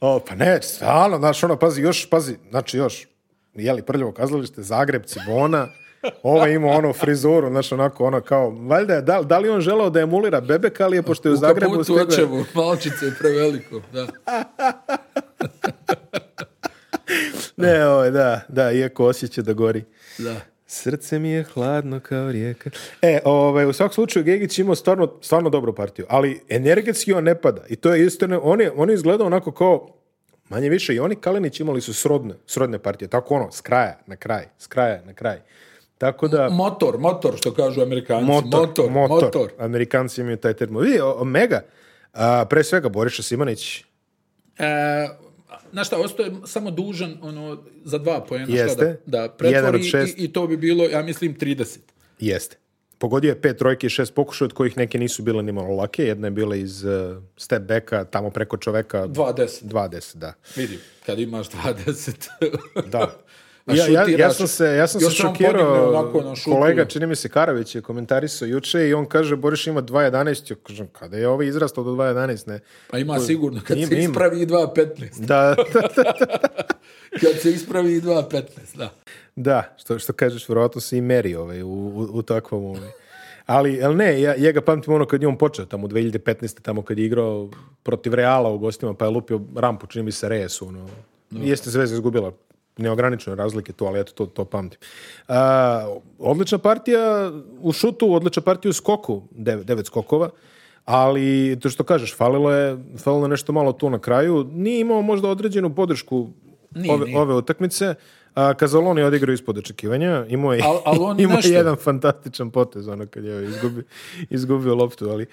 Speaker 1: O, pa ne, stvarno, znaš, ono, pazi, još, pazi, znači još, jeli, prljivo kazalište, Zagreb, Cibona, ovo ovaj ima ono frizuru, znaš, onako, ono kao, valjda je, da, da li on želao da emulira Bebek, ali je, pošto
Speaker 2: je
Speaker 1: u Zagrebu...
Speaker 2: U kaputu malčice preveliko, da. <laughs>
Speaker 1: ne, ovaj, da, da, iako osjeća da gori.
Speaker 2: Da.
Speaker 1: Srce mi je hladno kao rijeka. E, ovaj, u svakom slučaju Gegić imao stvarno, stvarno dobru partiju, ali energetski on ne pada. I to je istina, on je, on je izgledao onako kao manje više i oni Kalenić imali su srodne, srodne partije. Tako ono, s kraja na kraj, s kraja na kraj. Tako da...
Speaker 2: Motor, motor, što kažu amerikanci. Motor, motor. motor.
Speaker 1: Amerikanci imaju taj termo. omega. A, pre svega Boriša Simanić.
Speaker 2: E, na šta, ostaje samo dužan ono, za dva pojena Jeste. Šta da, da pretvori I, to bi bilo, ja mislim, 30.
Speaker 1: Jeste. Pogodio je pet trojke i šest pokušaja, od kojih neke nisu bile ni malo lake. Jedna je bila iz uh, step backa, tamo preko čoveka.
Speaker 2: 20.
Speaker 1: 20, da.
Speaker 2: Vidim, kad imaš 20.
Speaker 1: da. <laughs> ja, ja, ja, sam se, ja sam se šokirao, kolega, čini mi se, Karavić je komentarisao juče i on kaže, Boriš ima 2.11, kažem, kada je ovaj izrastao do 2.11, ne?
Speaker 2: Pa ima sigurno, <laughs> <laughs> kad se ispravi i 2.15.
Speaker 1: Da,
Speaker 2: da, da, kad se ispravi i 2.15, da.
Speaker 1: Da, što, što kažeš, vjerojatno se i meri ovaj, u, u, u takvom... Ovaj. Ali, ali ne, ja, ja ga pamtim ono kad je on počeo, tamo u 2015. tamo kad je igrao protiv Reala u gostima, pa je lupio rampu, čini mi se resu, ono. No. Jeste Zvezda izgubila neograničene razlike tu, ali eto, to, to pamtim. Uh, odlična partija u šutu, odlična partija u skoku, devet, devet skokova, ali to što kažeš, falilo je, falilo je nešto malo tu na kraju. Nije imao možda određenu podršku ove, nije. ove utakmice, a je odigrao ispod očekivanja, imao je, ali <laughs> jedan fantastičan potez ono kad je izgubio, izgubio loptu, ali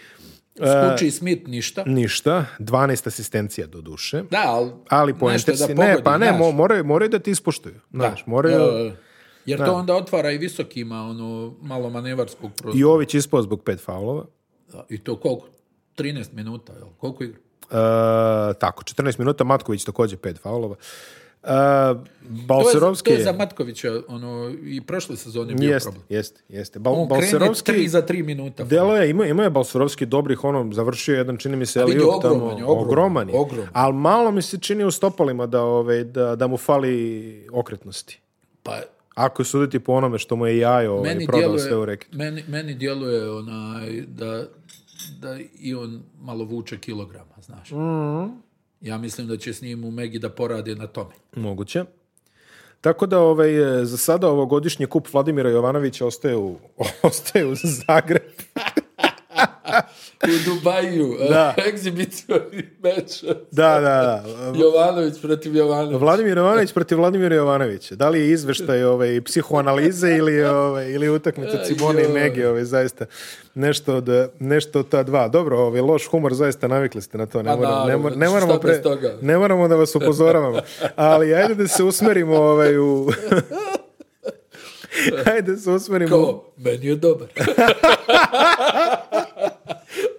Speaker 2: Skuči i Smith ništa.
Speaker 1: Ništa. 12 asistencija do duše.
Speaker 2: Da, ali...
Speaker 1: Ali po nešto da pogodim. Ne, pa ne, mo, moraju, moraju da ti ispoštuju Znaš, moraju... E,
Speaker 2: jer da. to onda otvara i visokima ono, malo manevarskog prostora. I
Speaker 1: Jović ispao zbog pet faulova.
Speaker 2: Da, I to koliko? 13 minuta, jel? Koliko igra?
Speaker 1: E, tako, 14 minuta. Matković također pet faulova. Uh, Balserovski
Speaker 2: je, za Matkovića ono, i prošle sezone bio jest, problem.
Speaker 1: Jeste, jeste. Bal, on Balserovski,
Speaker 2: tri za tri minuta.
Speaker 1: Delo je, ima je Balserovski dobrih, ono, završio jedan, čini mi se, Ali tamo. Ogroman je, ogroman, ogroman. Ali malo mi se čini u stopalima da, ove, da, mu fali okretnosti.
Speaker 2: Pa,
Speaker 1: ako suditi po onome što mu je jajo ovaj, meni prodao djeluje, sve u reketu.
Speaker 2: Meni, meni djeluje onaj, da, da i on malo vuče kilograma, znaš.
Speaker 1: Mm
Speaker 2: ja mislim da će s njim u Megi da porade na tome.
Speaker 1: Moguće. Tako da ovaj, e, za sada ovogodišnji kup Vladimira Jovanovića ostaje u, <laughs> ostaje u Zagrebu
Speaker 2: u Dubaju,
Speaker 1: da.
Speaker 2: <laughs>
Speaker 1: Da, da, da.
Speaker 2: Jovanović protiv
Speaker 1: Jovanović Vladimir Jovanović protiv Vladimira Jovanovića. Da li je izveštaj ove, psihoanalize ili, ove, ili utakmica Cibone i Megi, ove, zaista nešto od, nešto od ta dva. Dobro, ovaj loš humor, zaista navikli ste na to. Ne, pa ne, znači ne, moramo, pre, ne moramo da vas upozoravamo. Ali ajde da se usmerimo ovaj, u... <laughs> Ajde se usmerimo. Kao,
Speaker 2: meni je dobar. <laughs>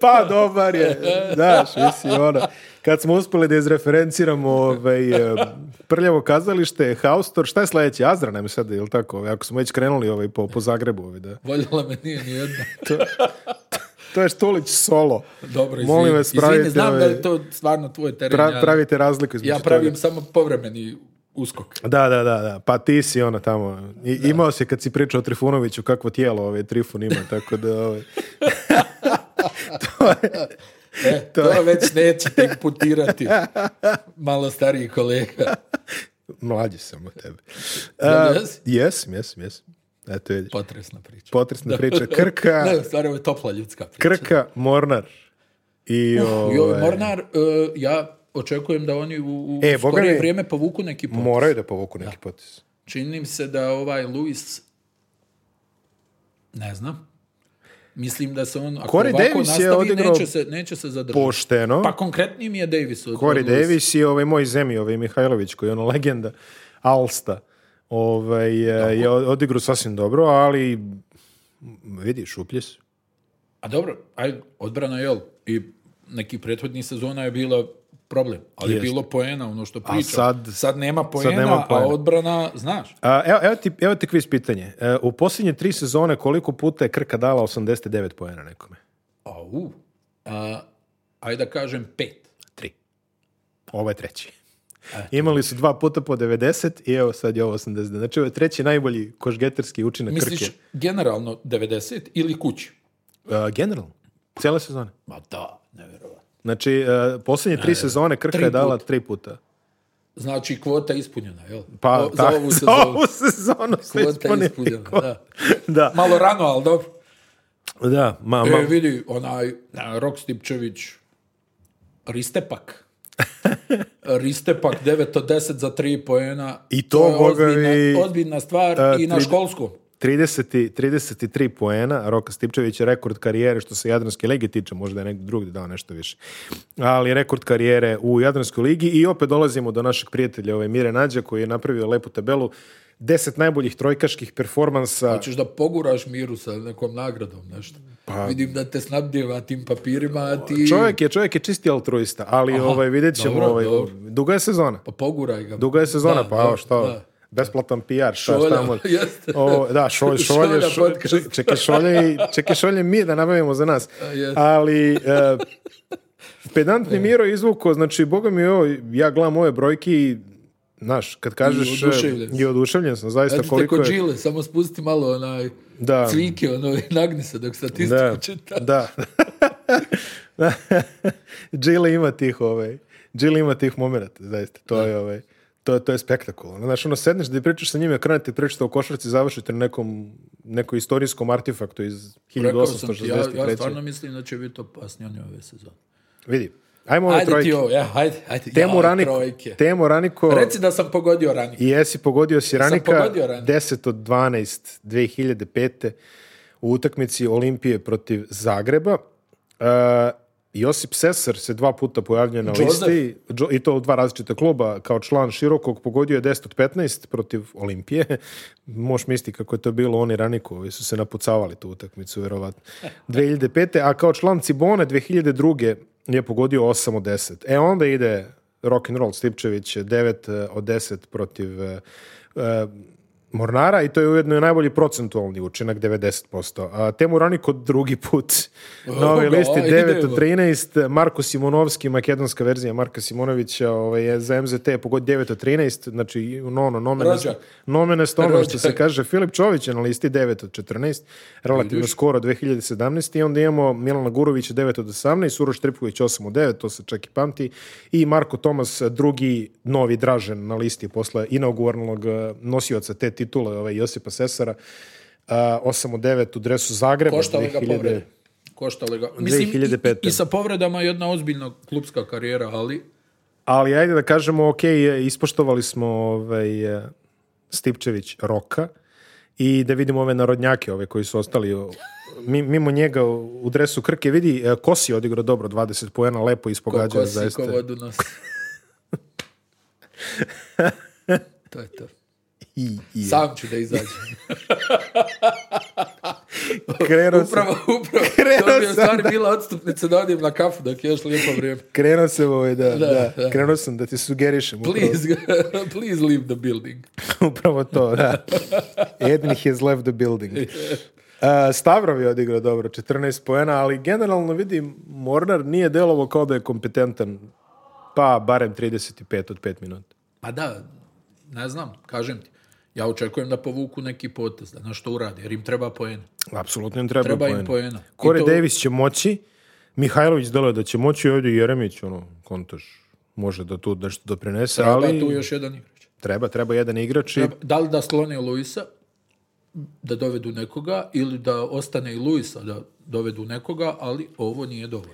Speaker 1: pa dobar je, znaš, visi ona. Kad smo uspjeli da izreferenciramo ovaj, eh, prljavo kazalište, Haustor, šta je sledeće? Azra nam sad, ili tako? Ovaj, ako smo već krenuli ovaj, po, po Zagrebu. Ovaj, da.
Speaker 2: Voljela me nije ni jedna.
Speaker 1: <laughs> to, je Štulić solo.
Speaker 2: Dobro, izvini. Molim
Speaker 1: vas, pravite...
Speaker 2: znam da je ovaj, to stvarno tvoj teren.
Speaker 1: pravite razliku između
Speaker 2: Ja pravim samo povremeni uskok.
Speaker 1: Da, da, da, da. Pa ti si ona tamo. I, da. Imao si kad si pričao o Trifunoviću kakvo tijelo ovaj Trifun ima, tako da... Ovaj. <laughs>
Speaker 2: to je... <laughs> E, to, to već tek putirati malo stariji kolega.
Speaker 1: Mlađi sam od tebe. E, jesam, jesam, jesam.
Speaker 2: Potresna priča.
Speaker 1: Potresna priča. Krka...
Speaker 2: ne, stvari, je topla ljudska priča.
Speaker 1: Krka, Mornar.
Speaker 2: I, uh, ovaj- Mornar, uh, ja očekujem da oni u, e, skorije vrijeme povuku neki potis.
Speaker 1: Moraju da povuku neki potis.
Speaker 2: Činim se da ovaj Luis ne znam, Mislim da se on,
Speaker 1: ako Corey ovako Davis nastavi, neće,
Speaker 2: se, neće se zadržati.
Speaker 1: Pošteno.
Speaker 2: Pa konkretnije mi je Davis.
Speaker 1: Od, Davis i ovaj moj zemi, ovaj Mihajlović, koji je ono legenda Alsta, ovaj, e, je odigrao sasvim dobro, ali vidi, šuplje
Speaker 2: A dobro, aj, odbrana je, i neki prethodnih sezona je bila problem. Ali je bilo poena ono što pričao. sad, nema poena, nema a odbrana, znaš. A,
Speaker 1: evo, evo, ti, evo ti pitanje. E, u posljednje tri sezone koliko puta je Krka dala 89 poena nekome?
Speaker 2: A, u. ajde da kažem pet.
Speaker 1: Tri. Ovo je treći. Imali su dva puta po 90 i evo sad je ovo 80. Znači ovo je treći najbolji košgetarski učinak Misliš, Krke. Misliš
Speaker 2: generalno 90 ili kući?
Speaker 1: Uh, generalno. Cijele sezone.
Speaker 2: Ma da, nevjerojatno.
Speaker 1: Znači, uh, posljednje tri e, sezone Krka tri je dala put. tri puta.
Speaker 2: Znači, kvota ispunjena, jel?
Speaker 1: Pa, o, <laughs> za, ovu sezonu. za ovu sezonu
Speaker 2: se kvota ispunjena, kvota. Da.
Speaker 1: <laughs> da.
Speaker 2: Malo rano, ali dobro.
Speaker 1: Da,
Speaker 2: ma, E, vidi, onaj, e, Rok Stipčević, Ristepak. <laughs> Ristepak 9 od 10 za 3 poena.
Speaker 1: I to, to
Speaker 2: je ozbiljna, ozbiljna stvar uh, i na školsku.
Speaker 1: 30, 33 poena, Roka Stipčević je rekord karijere što se Jadranske ligi tiče, možda je negdje drugi dao nešto više. Ali rekord karijere u Jadranskoj ligi i opet dolazimo do našeg prijatelja ove ovaj Mire Nadja koji je napravio lepu tabelu deset najboljih trojkaških performansa.
Speaker 2: Hoćeš da poguraš miru sa nekom nagradom, nešto? Pa, Vidim da te snabdjeva tim papirima, ti...
Speaker 1: Čovjek je, čovjek je čisti altruista, ali ovaj, vidjet ćemo, ovaj, duga je sezona.
Speaker 2: Pa poguraj ga.
Speaker 1: Duga je sezona, pa da, što besplatan PR, šta, šolja,
Speaker 2: tamo, <laughs> O,
Speaker 1: da, šolj, šolje, šolja čekaj, šolje, čekaj, šolje mi da nabavimo za nas. Ali, Uh, <laughs> pedantni e. Miro izvuko, znači, boga mi ja gledam ove brojke i Znaš, kad kažeš... I e, oduševljen sam. I oduševljen sam, zaista koliko je...
Speaker 2: Džile, samo spusti malo onaj da. cvike, ono, nagni se dok statistiku da. čita.
Speaker 1: Da. <laughs> Džile ima tih, ovaj... Džile ima tih momenta, zaista. To da. je, ovaj to, to je spektakularno. Znaš, ono, sedneš da pričaš sa njima, krenete pričate o košarci, završite na nekom, nekom istorijskom artefaktu iz 1863.
Speaker 2: Ja, ja stvarno mislim da će biti opasni oni ove sezone.
Speaker 1: Vidi,
Speaker 2: Ajmo ove ajde trojke.
Speaker 1: Ti ovo, ja,
Speaker 2: ajde,
Speaker 1: ajde. Temu, ja, raniko, temu Raniko...
Speaker 2: Reci da sam pogodio
Speaker 1: Raniko. I jesi, pogodio si Ranika. Sam pogodio Raniko. 10 od 12, 2005. u utakmici Olimpije protiv Zagreba. Uh, Josip Sesar se dva puta pojavljuje na listi i to u dva različita kluba kao član širokog pogodio je 10 od 15 protiv Olimpije <laughs> moš misliti kako je to bilo oni ranikovi su se napucavali tu utakmicu vjerovatno 2005. <laughs> a kao član Cibone 2002. je pogodio 8 od 10 e onda ide rock and roll Stipčević 9 od 10 protiv e, e, Mornara i to je ujedno najbolji procentualni učinak 90%. A Temur kod drugi put <laughs> na ovoj listi 9 od 13. Marko Simonovski, makedonska verzija Marka Simonovića ovaj, je za MZT pogod 9 od 13. Znači no, no, nomenest, ono što se kaže. Filip Čović je na listi 9 od 14. Relativno skoro 2017. I onda imamo Milana Gurovića 9 od 18. Uroš Tripković 8 od 9. To se čak i pamti. I Marko Tomas drugi novi Dražen na listi posle inaugurnalnog eh, nosioca te titula ovaj Josipa Sesara. Uh, 8 u 9 u dresu Zagreba.
Speaker 2: Koštali ga povrede. Koštali ga. Mislim, I, I, sa povredama je jedna ozbiljna klubska karijera, ali...
Speaker 1: Ali ajde da kažemo, ok, ispoštovali smo ovaj, e, Stipčević Roka i da vidimo ove narodnjake, ove koji su ostali mimo njega u dresu Krke. Vidi, e, Kosi je odigrao dobro, 20 pojena, lepo ispogađao.
Speaker 2: Ko Kosi, ko vodu nosi. <laughs> to je to
Speaker 1: i i.
Speaker 2: Sam ću da izađem. <laughs> Krenuo upravo, sam. Upravo, <laughs> Krenuo to bi u stvari da... bila odstupnica da odim na kafu dok je još lijepo vrijeme.
Speaker 1: Krenuo sam ovaj, da, da, da. da. Krenuo sam da ti sugerišem.
Speaker 2: Please, <laughs> please leave the building.
Speaker 1: upravo to, da. Ednih has left the building. Uh, Stavrov je odigrao dobro, 14 poena, ali generalno vidim, Mornar nije delovo kao da je kompetentan, pa barem 35 od 5 minuta.
Speaker 2: Pa da, ne znam, kažem ti ja očekujem da povuku neki potez, da nešto uradi, jer im treba pojena.
Speaker 1: Apsolutno im treba, treba pojena. Im Kore Davis će moći, Mihajlović dole da će moći, ovdje Jeremić, ono, kontaž, može da tu nešto doprinese, treba ali... Treba
Speaker 2: tu još jedan igrač.
Speaker 1: Treba, treba jedan igrač. I...
Speaker 2: da li da slone Luisa, da dovedu nekoga, ili da ostane i Luisa da dovedu nekoga, ali ovo nije dovoljno.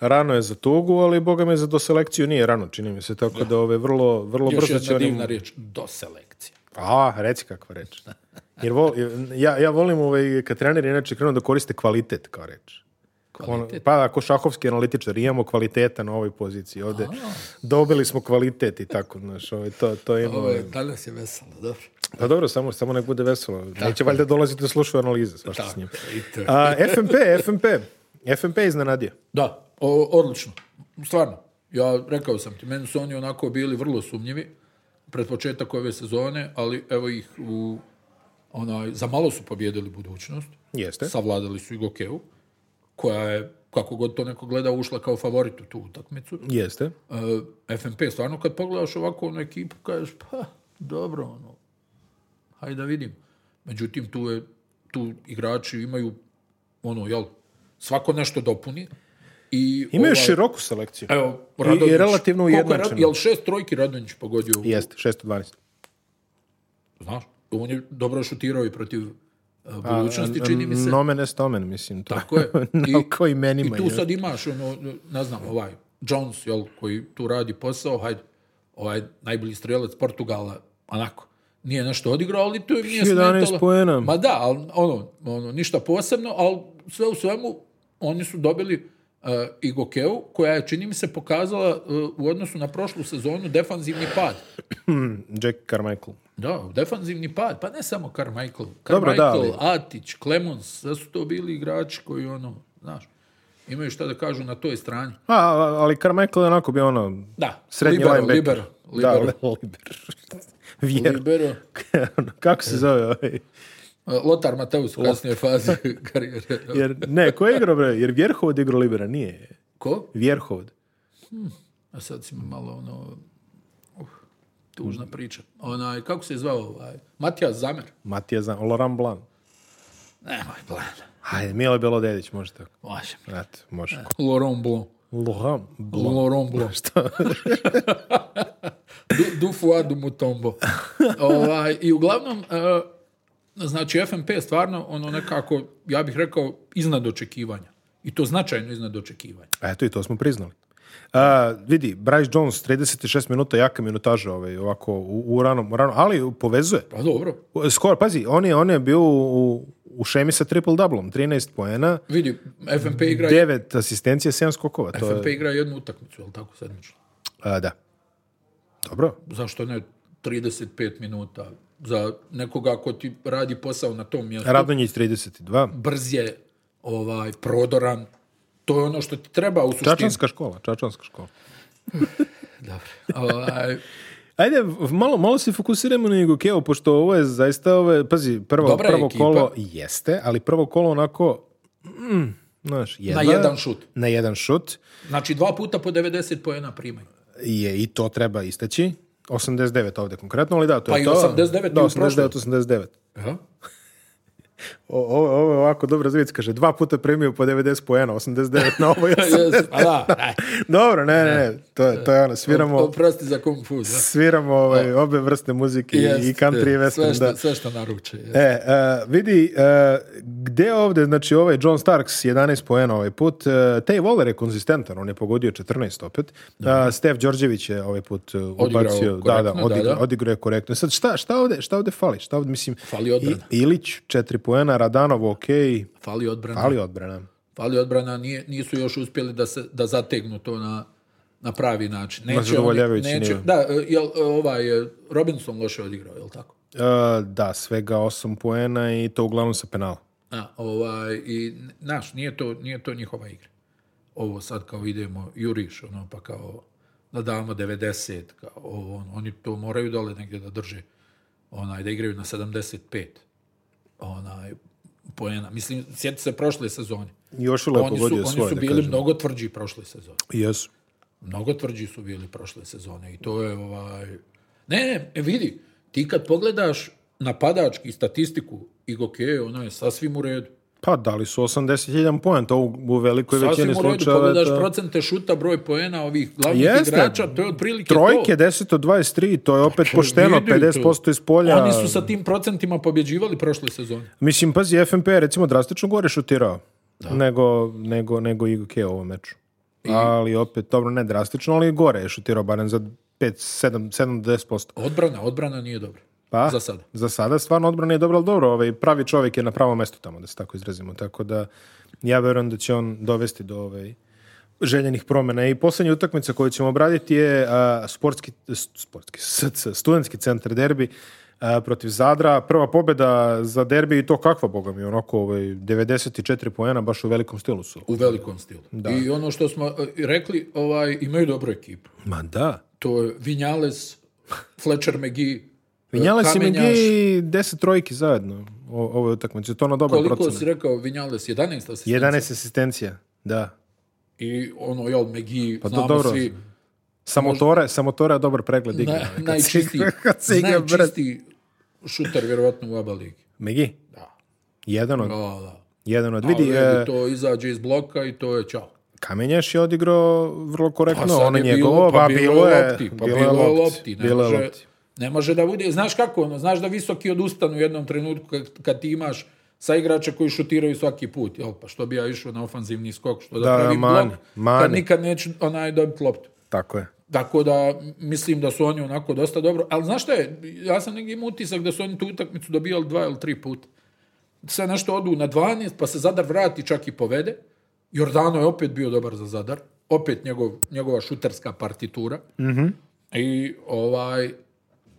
Speaker 1: Rano je za tugu, ali boga me za doselekciju nije rano, čini mi se, tako da, ove vrlo, vrlo
Speaker 2: brzo će... Još jedna divna riječ, doselekcija.
Speaker 1: A, reci kakva reč. ja, ja volim ovaj, kad trener inače krenu da koriste kvalitet kao reč. Ono, pa ako šahovski analitičar imamo kvaliteta na ovoj poziciji ovdje. Dobili smo kvalitet i tako, znaš, ovaj, to, to je, ono- danas je
Speaker 2: veselo, dobro.
Speaker 1: Pa dobro, samo, samo nek bude veselo. Tako. Neće valjda dolaziti da slušaju analize, svašta s njim. FMP, FMP. je iznenadio.
Speaker 2: Da, o, odlično. Stvarno. Ja rekao sam ti, meni su oni onako bili vrlo sumnjivi pred početak ove sezone, ali evo ih u onaj, za malo su pobjedili budućnost.
Speaker 1: Jeste.
Speaker 2: Savladali su i Gokeu, koja je, kako god to neko gleda, ušla kao favorit u tu utakmicu.
Speaker 1: Jeste.
Speaker 2: E, FNP, stvarno kad pogledaš ovako onu ekipu, kažeš, pa, dobro, ono, hajde da vidim. Međutim, tu, je, tu igrači imaju, ono, jel, svako nešto dopuni.
Speaker 1: I Imaju ovaj, široku selekciju.
Speaker 2: Evo, I,
Speaker 1: relativno ujednačeno. Je, li
Speaker 2: šest trojki Radonjić pogodio?
Speaker 1: Jeste, 612.
Speaker 2: Znaš, on je dobro šutirao i protiv e, budućnosti, čini mi se.
Speaker 1: Nomen stomen, mislim.
Speaker 2: Tako je. <laughs> I, koji I tu sad imaš, ono, ne znam, ovaj, Jones, jel, koji tu radi posao, hajde, ovaj najbolji strelec Portugala, onako. Nije nešto odigrao, ali to je nije smetalo. Ma da, ali ono, ono, ništa posebno, ali sve u svemu, oni su dobili i Gokeu, koja je, čini mi se, pokazala e, u odnosu na prošlu sezonu defanzivni pad. <clears throat>
Speaker 1: Jack Carmichael.
Speaker 2: Da, defanzivni pad, pa ne samo Carmichael. Carmichael, Atić, Clemons, sve su to bili igrači koji, ono, znaš, imaju šta da kažu na toj strani.
Speaker 1: A, ali Carmichael je onako bio ono
Speaker 2: da.
Speaker 1: srednji libero, linebacker. Libero, libero. <laughs> libero. <laughs> Kako se zove ovaj?
Speaker 2: Lotar Mateus u kasnijoj fazi <laughs> karijere.
Speaker 1: Jer, ne, ko je igrao, bre? Jer Vjerhovod igrao libera, nije.
Speaker 2: Ko?
Speaker 1: Vjerhovod.
Speaker 2: Hmm. A sad si malo, ono, uh, tužna priča. Onaj, kako se je zvao ovaj? Matija Zamer.
Speaker 1: Matija Zamer, Laurent Blanc. Nemoj
Speaker 2: Blanc.
Speaker 1: Hajde, Milo Belodedić, može tako.
Speaker 2: Može.
Speaker 1: Znate, može.
Speaker 2: Loran
Speaker 1: eh,
Speaker 2: Laurent Blanc. Laurent Blanc. <laughs> Šta? <laughs> du, du, foie, du ovaj, I uglavnom, uh, Znači, FNP je stvarno ono nekako, ja bih rekao, iznad očekivanja. I to značajno iznad očekivanja.
Speaker 1: Eto i to smo priznali. Uh, vidi, Bryce Jones, 36 minuta, jaka minutaža ovaj, ovako u, ranom, rano, ali povezuje.
Speaker 2: Pa dobro.
Speaker 1: Skoro, pazi, on je, on je bio u, u šemi sa triple doublom, 13 poena.
Speaker 2: Vidi, FNP igra...
Speaker 1: 9 asistencije, 7 skokova.
Speaker 2: To je... igra jednu utakmicu, je tako sedmično?
Speaker 1: da. Dobro.
Speaker 2: Zašto ne 35 minuta, za nekoga ko ti radi posao na tom
Speaker 1: mjestu. 32.
Speaker 2: Brz je, ovaj, prodoran. To je ono što ti treba u suštini. Čačanska
Speaker 1: škola, čačanska škola.
Speaker 2: <laughs> Dobro.
Speaker 1: Ovaj. Ajde, malo, malo se fokusiramo na Keo, pošto ovo je zaista, ove, pazi, prvo, prvo kolo jeste, ali prvo kolo onako, mm, znaš, na
Speaker 2: jedan šut.
Speaker 1: Na jedan šut.
Speaker 2: Znači dva puta po 90 pojena primaju.
Speaker 1: Je, i to treba istaći. 89 ovdje konkretno, ali da, to pa je to. Pa i
Speaker 2: 89 da,
Speaker 1: 89, 89. Aha. <laughs> ovo, je ovako dobro zvijec, kaže, dva puta premiju po 90 pojena, 89 na ovo i 89 da, <laughs> Dobro, ne, ne, ne, to je, to je ono, sviramo...
Speaker 2: Oprosti za kung fu, da.
Speaker 1: Sviramo ovaj, obe vrste muzike i country i western.
Speaker 2: Sve što, da. naruče. Yes.
Speaker 1: E, e, vidi, uh, gde ovdje, znači ovaj John Starks, 11 poena ovaj put, uh, e, Tay Waller je konzistentan, on je pogodio 14 opet, uh, Stef Đorđević je ovaj put
Speaker 2: odigrao,
Speaker 1: da, da. korektno. Sad, šta, šta ovdje, šta ovdje fali? Šta mislim,
Speaker 2: fali odbrana.
Speaker 1: Ilić, 4 poena, Radanov Radanovo ok.
Speaker 2: Fali odbrana.
Speaker 1: Fali odbrana.
Speaker 2: Fali odbrana, nije, nisu još uspjeli da, se, da zategnu to na, na pravi način.
Speaker 1: Neće, oni,
Speaker 2: neće da, e, jel, e, ovaj, e, Robinson loše odigrao, je li tako?
Speaker 1: da, svega osam poena i to uglavnom sa penala.
Speaker 2: A, ovaj, i, naš, nije to, nije to njihova igra. Ovo sad kao idemo, juriš, ono, pa kao da damo 90, kao, ovo, ono, oni to moraju dole negdje da drže, onaj, da igraju na 75 onaj, poena. Mislim, sjeti se prošle sezone.
Speaker 1: Još je
Speaker 2: oni su, Oni
Speaker 1: su
Speaker 2: bili mnogo tvrđi prošle sezone.
Speaker 1: Jesu.
Speaker 2: Mnogo tvrđi su bili prošle sezone i to je ovaj... Ne, ne, e, vidi, ti kad pogledaš napadački statistiku i gokeje, ona je sasvim u redu.
Speaker 1: Pa dali su 80.000 poena, to u velikoj Sasvim većini slučajeva. Pogledaš
Speaker 2: procente šuta, broj poena ovih glavnih Jeste. igrača, to je otprilike
Speaker 1: Trojke, to. 10 od 23, to je opet dakle, pošteno, 50% to. iz polja.
Speaker 2: Oni su sa tim procentima pobjeđivali prošle sezone.
Speaker 1: Mislim, pazi, FNP je recimo drastično gore šutirao da. nego, nego, nego IGK u ovom meču. I... Ali opet, dobro, ne drastično, ali gore je šutirao barem
Speaker 2: za 5,
Speaker 1: 7, 7 10%.
Speaker 2: Odbrana, odbrana nije
Speaker 1: dobra.
Speaker 2: Pa, za sada.
Speaker 1: Za sada stvarno odbrana je dobra, ali
Speaker 2: dobro,
Speaker 1: ovaj, pravi čovjek je na pravom mjestu tamo, da se tako izrazimo. Tako da ja vjerujem da će on dovesti do ovaj, željenih promjena. I posljednja utakmica koju ćemo obraditi je a, sportski, sportski studentski centar derbi protiv Zadra. Prva pobjeda za derbi i to kakva, boga mi, onako ovaj, 94 poena baš u velikom stilu su.
Speaker 2: U velikom stilu. Da. I ono što smo e, rekli, ovaj, imaju dobru ekipu.
Speaker 1: Ma da.
Speaker 2: To je Vinjales, Fletcher McGee,
Speaker 1: Vinjales i Megi deset trojki zajedno. O, ovo je to na dobar Koliko si
Speaker 2: rekao Vinjales? 11 asistencija?
Speaker 1: 11 asistencija, da.
Speaker 2: I ono, jel, Megi,
Speaker 1: pa znamo dobro. svi... Samotore, možda... samotore je dobar pregled
Speaker 2: igrao. Na, najčistiji, <laughs> najčistiji šuter vjerovatno u oba ligi.
Speaker 1: Megi?
Speaker 2: Da.
Speaker 1: Jedan od. Da, da. Jedan od. Vidi,
Speaker 2: je... to izađe iz bloka i to je čao.
Speaker 1: Kamenjaš je odigrao vrlo pa korektno,
Speaker 2: pa
Speaker 1: ono njegovo,
Speaker 2: pa, bilo je lopti, pa bilo je lopti, bilo je lopti. Ne može da bude, znaš kako ono, znaš da visoki odustanu u jednom trenutku kad, ti imaš sa igrača koji šutiraju svaki put. Jel, pa što bi ja išao na ofanzivni skok, što da, da pravim blok, kad nikad neću onaj dobiti loptu.
Speaker 1: Tako je.
Speaker 2: Tako da mislim da su oni onako dosta dobro. Ali znaš šta je, ja sam negdje imao utisak da su oni tu utakmicu dobijali dva ili tri puta. Sve nešto odu na 12, pa se Zadar vrati čak i povede. Jordano je opet bio dobar za Zadar. Opet njegov, njegova šuterska partitura.
Speaker 1: Mhm.
Speaker 2: I ovaj,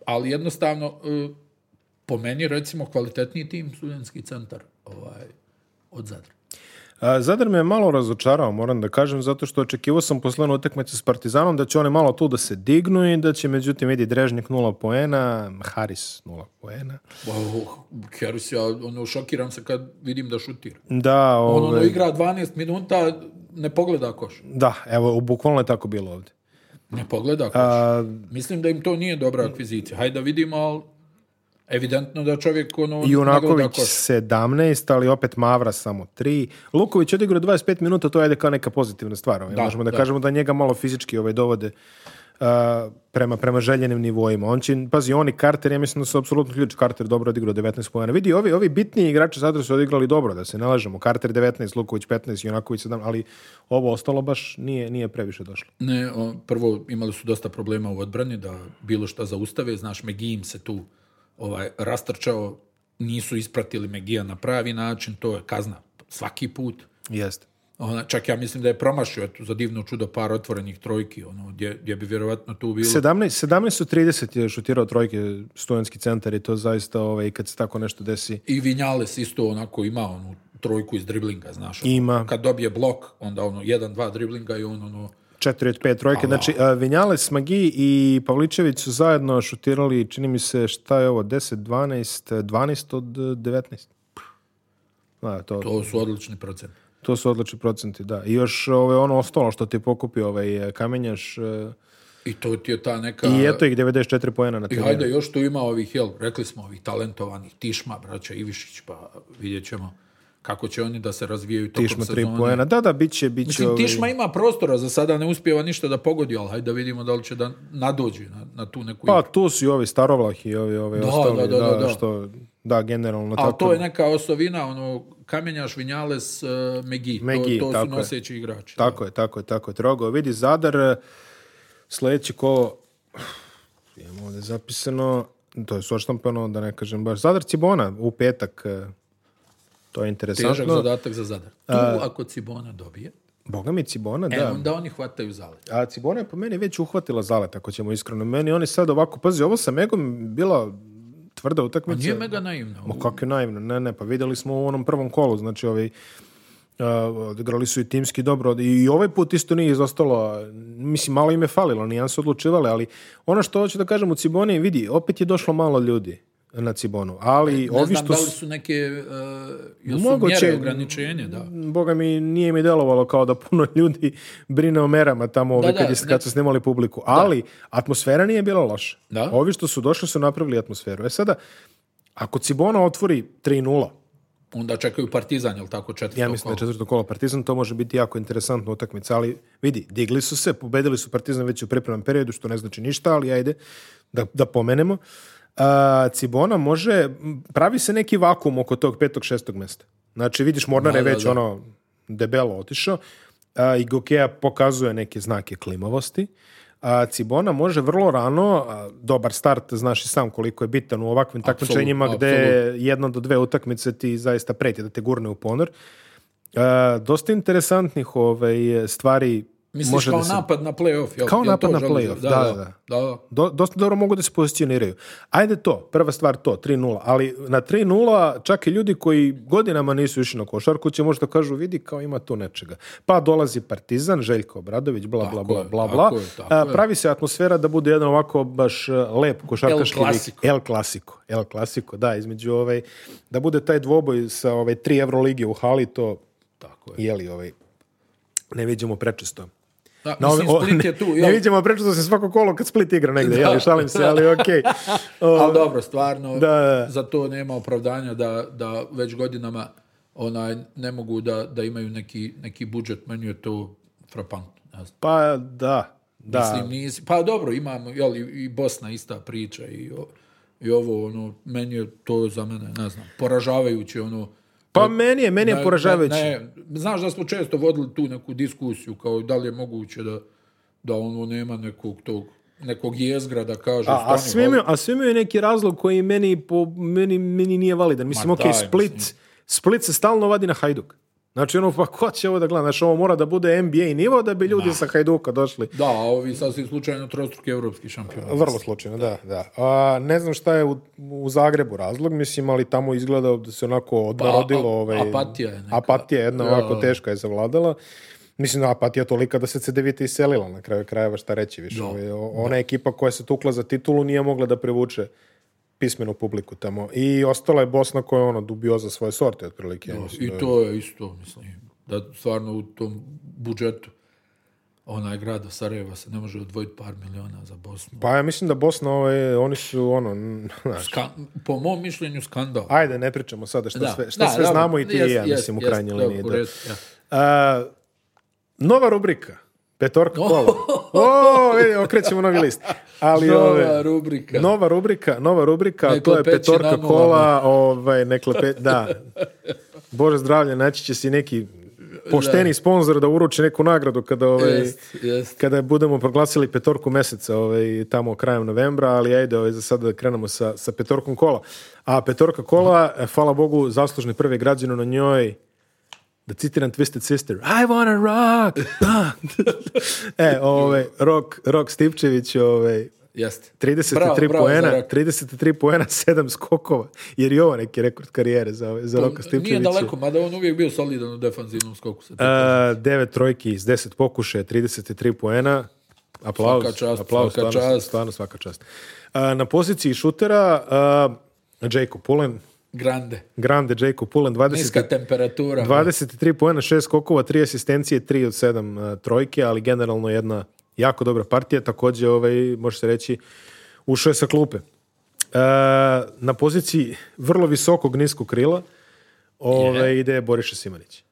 Speaker 2: ali jednostavno, e, po meni, recimo, kvalitetniji tim studentski centar ovaj, od Zadra.
Speaker 1: Zadar me je malo razočarao, moram da kažem, zato što očekivao sam posljednju utekmeću s Partizanom da će one malo tu da se dignu i da će, međutim, vidi Drežnik nula poena, Haris nula
Speaker 2: poena. Wow, Haris, ja ono, šokiram se kad vidim da šutira.
Speaker 1: Da,
Speaker 2: On ono ovaj. igra 12 minuta, ne pogleda koš.
Speaker 1: Da, evo, bukvalno je tako bilo ovdje.
Speaker 2: Ne pogleda A... Mislim da im to nije dobra akvizicija. Hajde da vidimo, ali evidentno da čovjek ono...
Speaker 1: Junaković 17, ali opet Mavra samo 3. Luković odigrao 25 minuta, to je kao neka pozitivna stvar. Ovaj, da, Možemo da, kažemo da njega malo fizički ovaj dovode Uh, prema, prema željenim nivoima. On će, pazi, oni Carter, ja mislim da su apsolutno ključ. Carter dobro odigrao 19 pojena. Vidi, ovi, ovi bitniji igrači sadra su odigrali dobro, da se nalažemo. Carter 19, Luković 15, Junaković 7, ali ovo ostalo baš nije, nije previše došlo.
Speaker 2: Ne, prvo imali su dosta problema u odbrani, da bilo šta zaustave, znaš, Megijim se tu ovaj, rastrčao, nisu ispratili Megija na pravi način, to je kazna svaki put.
Speaker 1: Jeste.
Speaker 2: Ona, čak ja mislim da je promašio eto, za divno čudo par otvorenih trojki, ono, gdje, bi vjerovatno
Speaker 1: tu
Speaker 2: bilo...
Speaker 1: 17, 17.30 je šutirao trojke studentski centar i to zaista ovaj, kad se tako nešto desi...
Speaker 2: I Vinjales isto onako ima onu trojku iz driblinga, znaš. Ono, ima. Kad dobije blok, onda ono, jedan, dva driblinga i on ono... 4 od
Speaker 1: 5 trojke. Znači, e, Vinjales, Magi i Pavličević su zajedno šutirali, čini mi se, šta je ovo, 10, 12, 12 od
Speaker 2: 19. to... to su odlični procenti.
Speaker 1: To su odlični procenti, da. I još ono ostalo što ti pokupi ove kamenjaš... E,
Speaker 2: I to ti je ta neka...
Speaker 1: I eto ih 94 pojena na terenu. I hajde,
Speaker 2: još tu ima ovih, jel, rekli smo, ovih talentovanih Tišma, braća Ivišić, pa vidjet ćemo kako će oni da se razvijaju
Speaker 1: tokom Tišma sezone. pojena, da, da, bit će... Bit će
Speaker 2: Tišma ima prostora, za sada ne uspijeva ništa da pogodi, ali hajde da vidimo da li će da nadođi na, na tu neku...
Speaker 1: Pa, tu su i ovi starovlahi, ovi, ovi da, ostali, da, da, da, da, što da, generalno Ali tako.
Speaker 2: to je neka osovina, ono, švinjales, Vinjales, Megi. Megi to, to su noseći igrači.
Speaker 1: Tako je, tako je, tako je. Trogo, vidi, Zadar, e, sljedeći ko, <sighs> imamo ovdje zapisano, to je soštampano, da ne kažem baš, Zadar Cibona u petak, e, to je interesantno.
Speaker 2: Težak zadatak za Zadar. Tu, A... ako Cibona dobije,
Speaker 1: Boga mi Cibona, e, da. E,
Speaker 2: onda oni hvataju zalet.
Speaker 1: A Cibona je po meni već uhvatila zalet, ako ćemo iskreno. Meni oni sad ovako, pazi, ovo sa Megom bila tvrda utakmica.
Speaker 2: nije mega naivno.
Speaker 1: kako je naivno? Ne, ne, pa vidjeli smo u onom prvom kolu, znači ovi Uh, odigrali su i timski dobro i ovaj put isto nije izostalo mislim malo im je falilo, su odlučivali, ali ono što hoću da kažem u Ciboni vidi, opet je došlo malo ljudi na Cibonu. Ali e, ne ovi znam što...
Speaker 2: da li su neke e, mjere ograničenje, da.
Speaker 1: Boga mi nije mi delovalo kao da puno ljudi brine o merama tamo da, kad, je, kad su snimali publiku. Ali atmosfera nije bila loša.
Speaker 2: Da.
Speaker 1: Ovi što su došli su napravili atmosferu. E sada, ako Cibona otvori 3-0,
Speaker 2: onda čekaju Partizan, jel tako, četvrto Ja
Speaker 1: mislim da je četvrto kolo Partizan, to može biti jako interesantna utakmica, ali vidi, digli su se, pobedili su Partizan već u pripremnom periodu, što ne znači ništa, ali ajde da, da pomenemo a, Cibona može, pravi se neki vakum oko tog petog, šestog mjesta. Znači, vidiš, Mornar je već ono debelo otišao i Gokeja pokazuje neke znake klimavosti. A Cibona može vrlo rano, dobar start, znaš i sam koliko je bitan u ovakvim takmičenjima gdje jedna do dve utakmice ti zaista preti da te gurne u ponor. dosta interesantnih ove ovaj, stvari
Speaker 2: Misliš može kao napad na playoff? Jel?
Speaker 1: Kao napad na playoff, da, da. da. da, da. Do, dosta dobro mogu da se pozicioniraju. Ajde to, prva stvar to, 3-0. Ali na 3-0 čak i ljudi koji godinama nisu išli na košarku će možda kažu vidi kao ima tu nečega. Pa dolazi Partizan, Željko Obradović, bla, bla, bla, bla, bla. Pravi se atmosfera da bude jedan ovako baš e, lep košarkaški
Speaker 2: El El
Speaker 1: Clasico. El Clasico, da, između ovaj, da bude taj dvoboj sa ove ovaj, tri euroligije u hali, to
Speaker 2: Tako je.
Speaker 1: Jeli, ovaj, ne vidimo prečesto.
Speaker 2: Da, mislim, Split je tu.
Speaker 1: Ne vidimo, prečutno se svako kolo kad Split igra negdje, šalim se, ali ok.
Speaker 2: <laughs> ali dobro, stvarno, za to nema opravdanja da, već godinama onaj, ne mogu da, imaju neki, budžet, meni je to frapantno.
Speaker 1: Pa da, Mislim,
Speaker 2: nisi, pa dobro, imamo, jel, i Bosna ista priča i, i ovo, ono, meni je to za mene, ne znam, poražavajuće, ono,
Speaker 1: pa meni je, meni je poražavajući.
Speaker 2: Znaš da smo često vodili tu neku diskusiju kao da li je moguće da, da ono nema nekog tog nekog jezgra da kaže
Speaker 1: a, svi imaju, a imaju neki razlog koji meni, po, meni, meni nije validan. Mislim, ok, Split, Split se stalno vadi na Hajduk. Znači ono, pa ko će ovo da gleda? Znači ovo mora da bude NBA nivo da bi ljudi sa Hajduka došli.
Speaker 2: Da, a ovi sasvim slučajno trostruki evropski šampion.
Speaker 1: Vrlo slučajno, da. da. A, ne znam šta je u, Zagrebu razlog, mislim, ali tamo izgleda da se onako pa, odnarodilo. Pa, ovaj,
Speaker 2: apatija je neka. Apatija jedna ja. ovako teška je zavladala. Mislim, apatija tolika da se CD9 iselila na kraju krajeva, šta reći više. Ovaj, ona ekipa koja se tukla za titulu nije mogla da privuče pismenu publiku tamo. I ostala je Bosna koja je ono dubioza svoje sorte, otprilike. No, I to je isto, mislim, da stvarno u tom budžetu onaj grad Sarajeva se ne može odvojiti par miliona za Bosnu. Pa ja mislim da Bosna, ovaj, oni su ono... po mom mišljenju skandal. Ajde, ne pričamo sada šta da. sve, šta sve znamo i ti jes, i ja, mislim, u krajnjoj liniji. Ja. nova rubrika, petorka kola. <laughs> <laughs> o, okrećemo novi list. Ali, nova ove, rubrika. Nova rubrika, nova rubrika, to je petorka kola, ovaj, nekle da. Bože zdravlje, naći će si neki pošteni sponzor da uruči neku nagradu kada ovaj, kada budemo proglasili petorku meseca ovaj, tamo krajem novembra, ali ajde ovaj, za sada krenemo sa, sa petorkom kola. A petorka kola, hvala Bogu, zaslužni prvi građani na njoj da citiram Twisted Sister, I wanna rock! <laughs> e, ovaj, Rok, Rok Stipčević, ovaj, Jeste. 33 bravo, bravo, 33 poena, 7 <laughs> skokova, jer je ovo neki rekord karijere za, ovaj, za pa Roka Stipčevića. Nije daleko, mada on uvijek bio solidan u defanzivnom skoku. Sa 9 e, trojki iz 10 pokuše. 33 poena, aplauz, svaka čast, aplauz, svaka stvarno, čast. stvarno svaka čast. A, e, na poziciji šutera, uh, e, Jacob Pullen, Grande. Grande, Jacob Pullen. 20, Niska temperatura. 23 pojena, 6 kokova, 3 asistencije, 3 od 7 uh, e, trojke, ali generalno jedna jako dobra partija. Takođe, ovaj, može se reći, ušao je sa klupe. Uh, na poziciji vrlo visokog niskog krila ovaj, ide Boriša Simanić.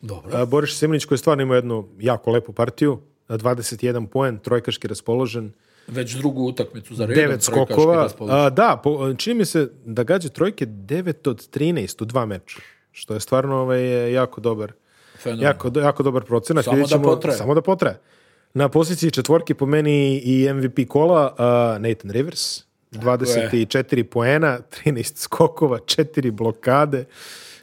Speaker 2: Dobro. Uh, Boriša Simanić koji je stvarno imao jednu jako lepu partiju, 21 poen, trojkaški raspoložen, već drugu utakmicu za redom. Devet skokova. A, da, po, čini mi se da gađa trojke 9 od 13 u dva meča. Što je stvarno ovaj, jako dobar. Fenomen. Jako, jako dobar procenak. Samo Vidjet da potraje. Samo da potraje. Na poziciji četvorki po meni i MVP kola uh, Nathan Rivers. 24 poena, 13 skokova, 4 blokade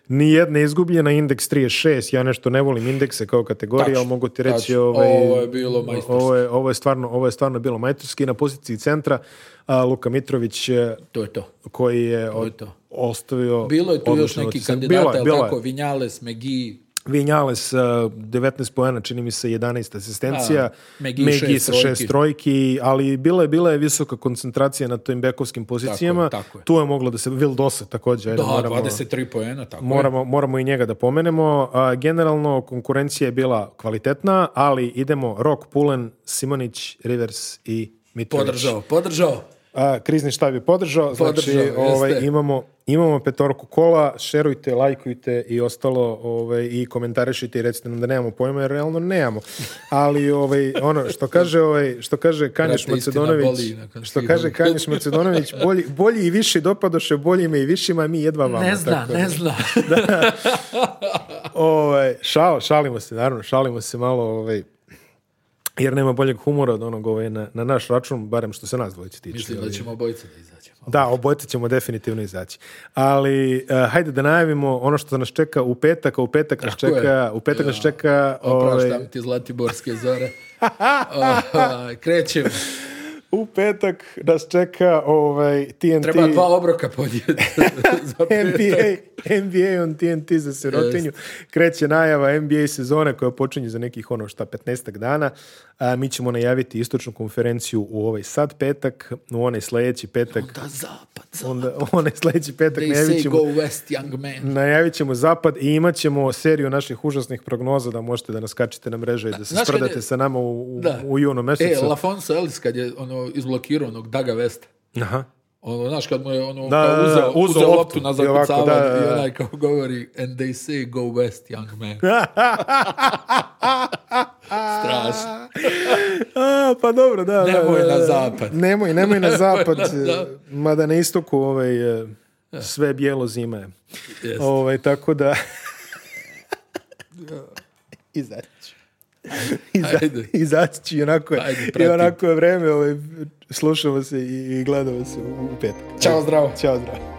Speaker 2: ni jedna izgubljena, indeks 36, ja nešto ne volim indekse kao kategorija, ali mogu ti reći ovaj, ovo je bilo Ovo je, ovo je, stvarno, ovo je stvarno bilo majstorski na poziciji centra a Luka Mitrović e, to je to. koji je, to je ostavio bilo je tu još neki kandidata, bilo je, tako, Vinjales, Megi, Vinjales 19 eh, pojena, čini mi se 11 asistencija, Megi, Megi sa šest trojki, ali bila je, bila je visoka koncentracija na tim bekovskim pozicijama. Tu je moglo da se, Vildosa također. Da, moramo, 23 pojena, tako moramo, Moramo i njega da pomenemo. generalno, konkurencija je bila kvalitetna, ali idemo Rok, Pulen, Simonić, Rivers i Mitrović. Podržao, podržao. A, krizni štab je podržao, znači, ovaj, imamo, imamo petorku kola, šerujte, lajkujte i ostalo ovaj, i komentarišite i recite nam da nemamo pojma jer realno nemamo. Ali ovaj, ono što kaže, ovaj, što kaže Kanjiš Macedonović, što kaže Kanješ Macedonović, bolji, bolji i viši dopadoše me i višima, mi jedva vama. Ne zna, ne zna. <laughs> ovaj, šalimo se, naravno, šalimo se malo ovaj, jer nema boljeg humora od onog ovaj na, na naš račun, barem što se nas dvojice tiče. Mislim da ćemo obojice da izaćemo Da, obojice ćemo definitivno izaći. Ali uh, hajde da najavimo ono što nas čeka u petak, a u petak nas čeka, u petak nas čeka, ovaj- opraštam ti Zlatiborske zore. <laughs> Ovaj, krećemo. U petak nas čeka ovaj, TNT... Treba dva obroka podijeti. <laughs> <laughs> NBA, NBA on TNT za sirotinju. Kreće najava NBA sezone koja počinje za nekih ono šta 15 dana. mi ćemo najaviti istočnu konferenciju u ovaj sad petak, u onaj sljedeći petak. Onda zapad, zapad. Onda, onaj sljedeći petak najavit ćemo, west, zapad i imat ćemo seriju naših užasnih prognoza da možete da naskačite na mreže i da se sprdate sa nama u, u, da. u junu mjesecu. E, Lafonso Ellis kad je ono ono, izblokirao onog Daga Vesta. Aha. Ono, znaš, kad mu je ono, da, kao uzeo, uzeo, uzeo loptu na zakucavanje i onaj kao govori and they say go west, young man. <laughs> Strašno. A, pa dobro, da. Nemoj da, Nemoj na zapad. Nemoj, nemoj na <laughs> zapad. da. Mada na istoku ovaj, e, sve bijelo zima je. Ovaj, tako da... <laughs> I <laughs> I izaći ću i onako, Ajde, i onako je vreme, ovaj, slušamo se i, i gledamo se u petak. Ćao zdravo. Ćao zdravo.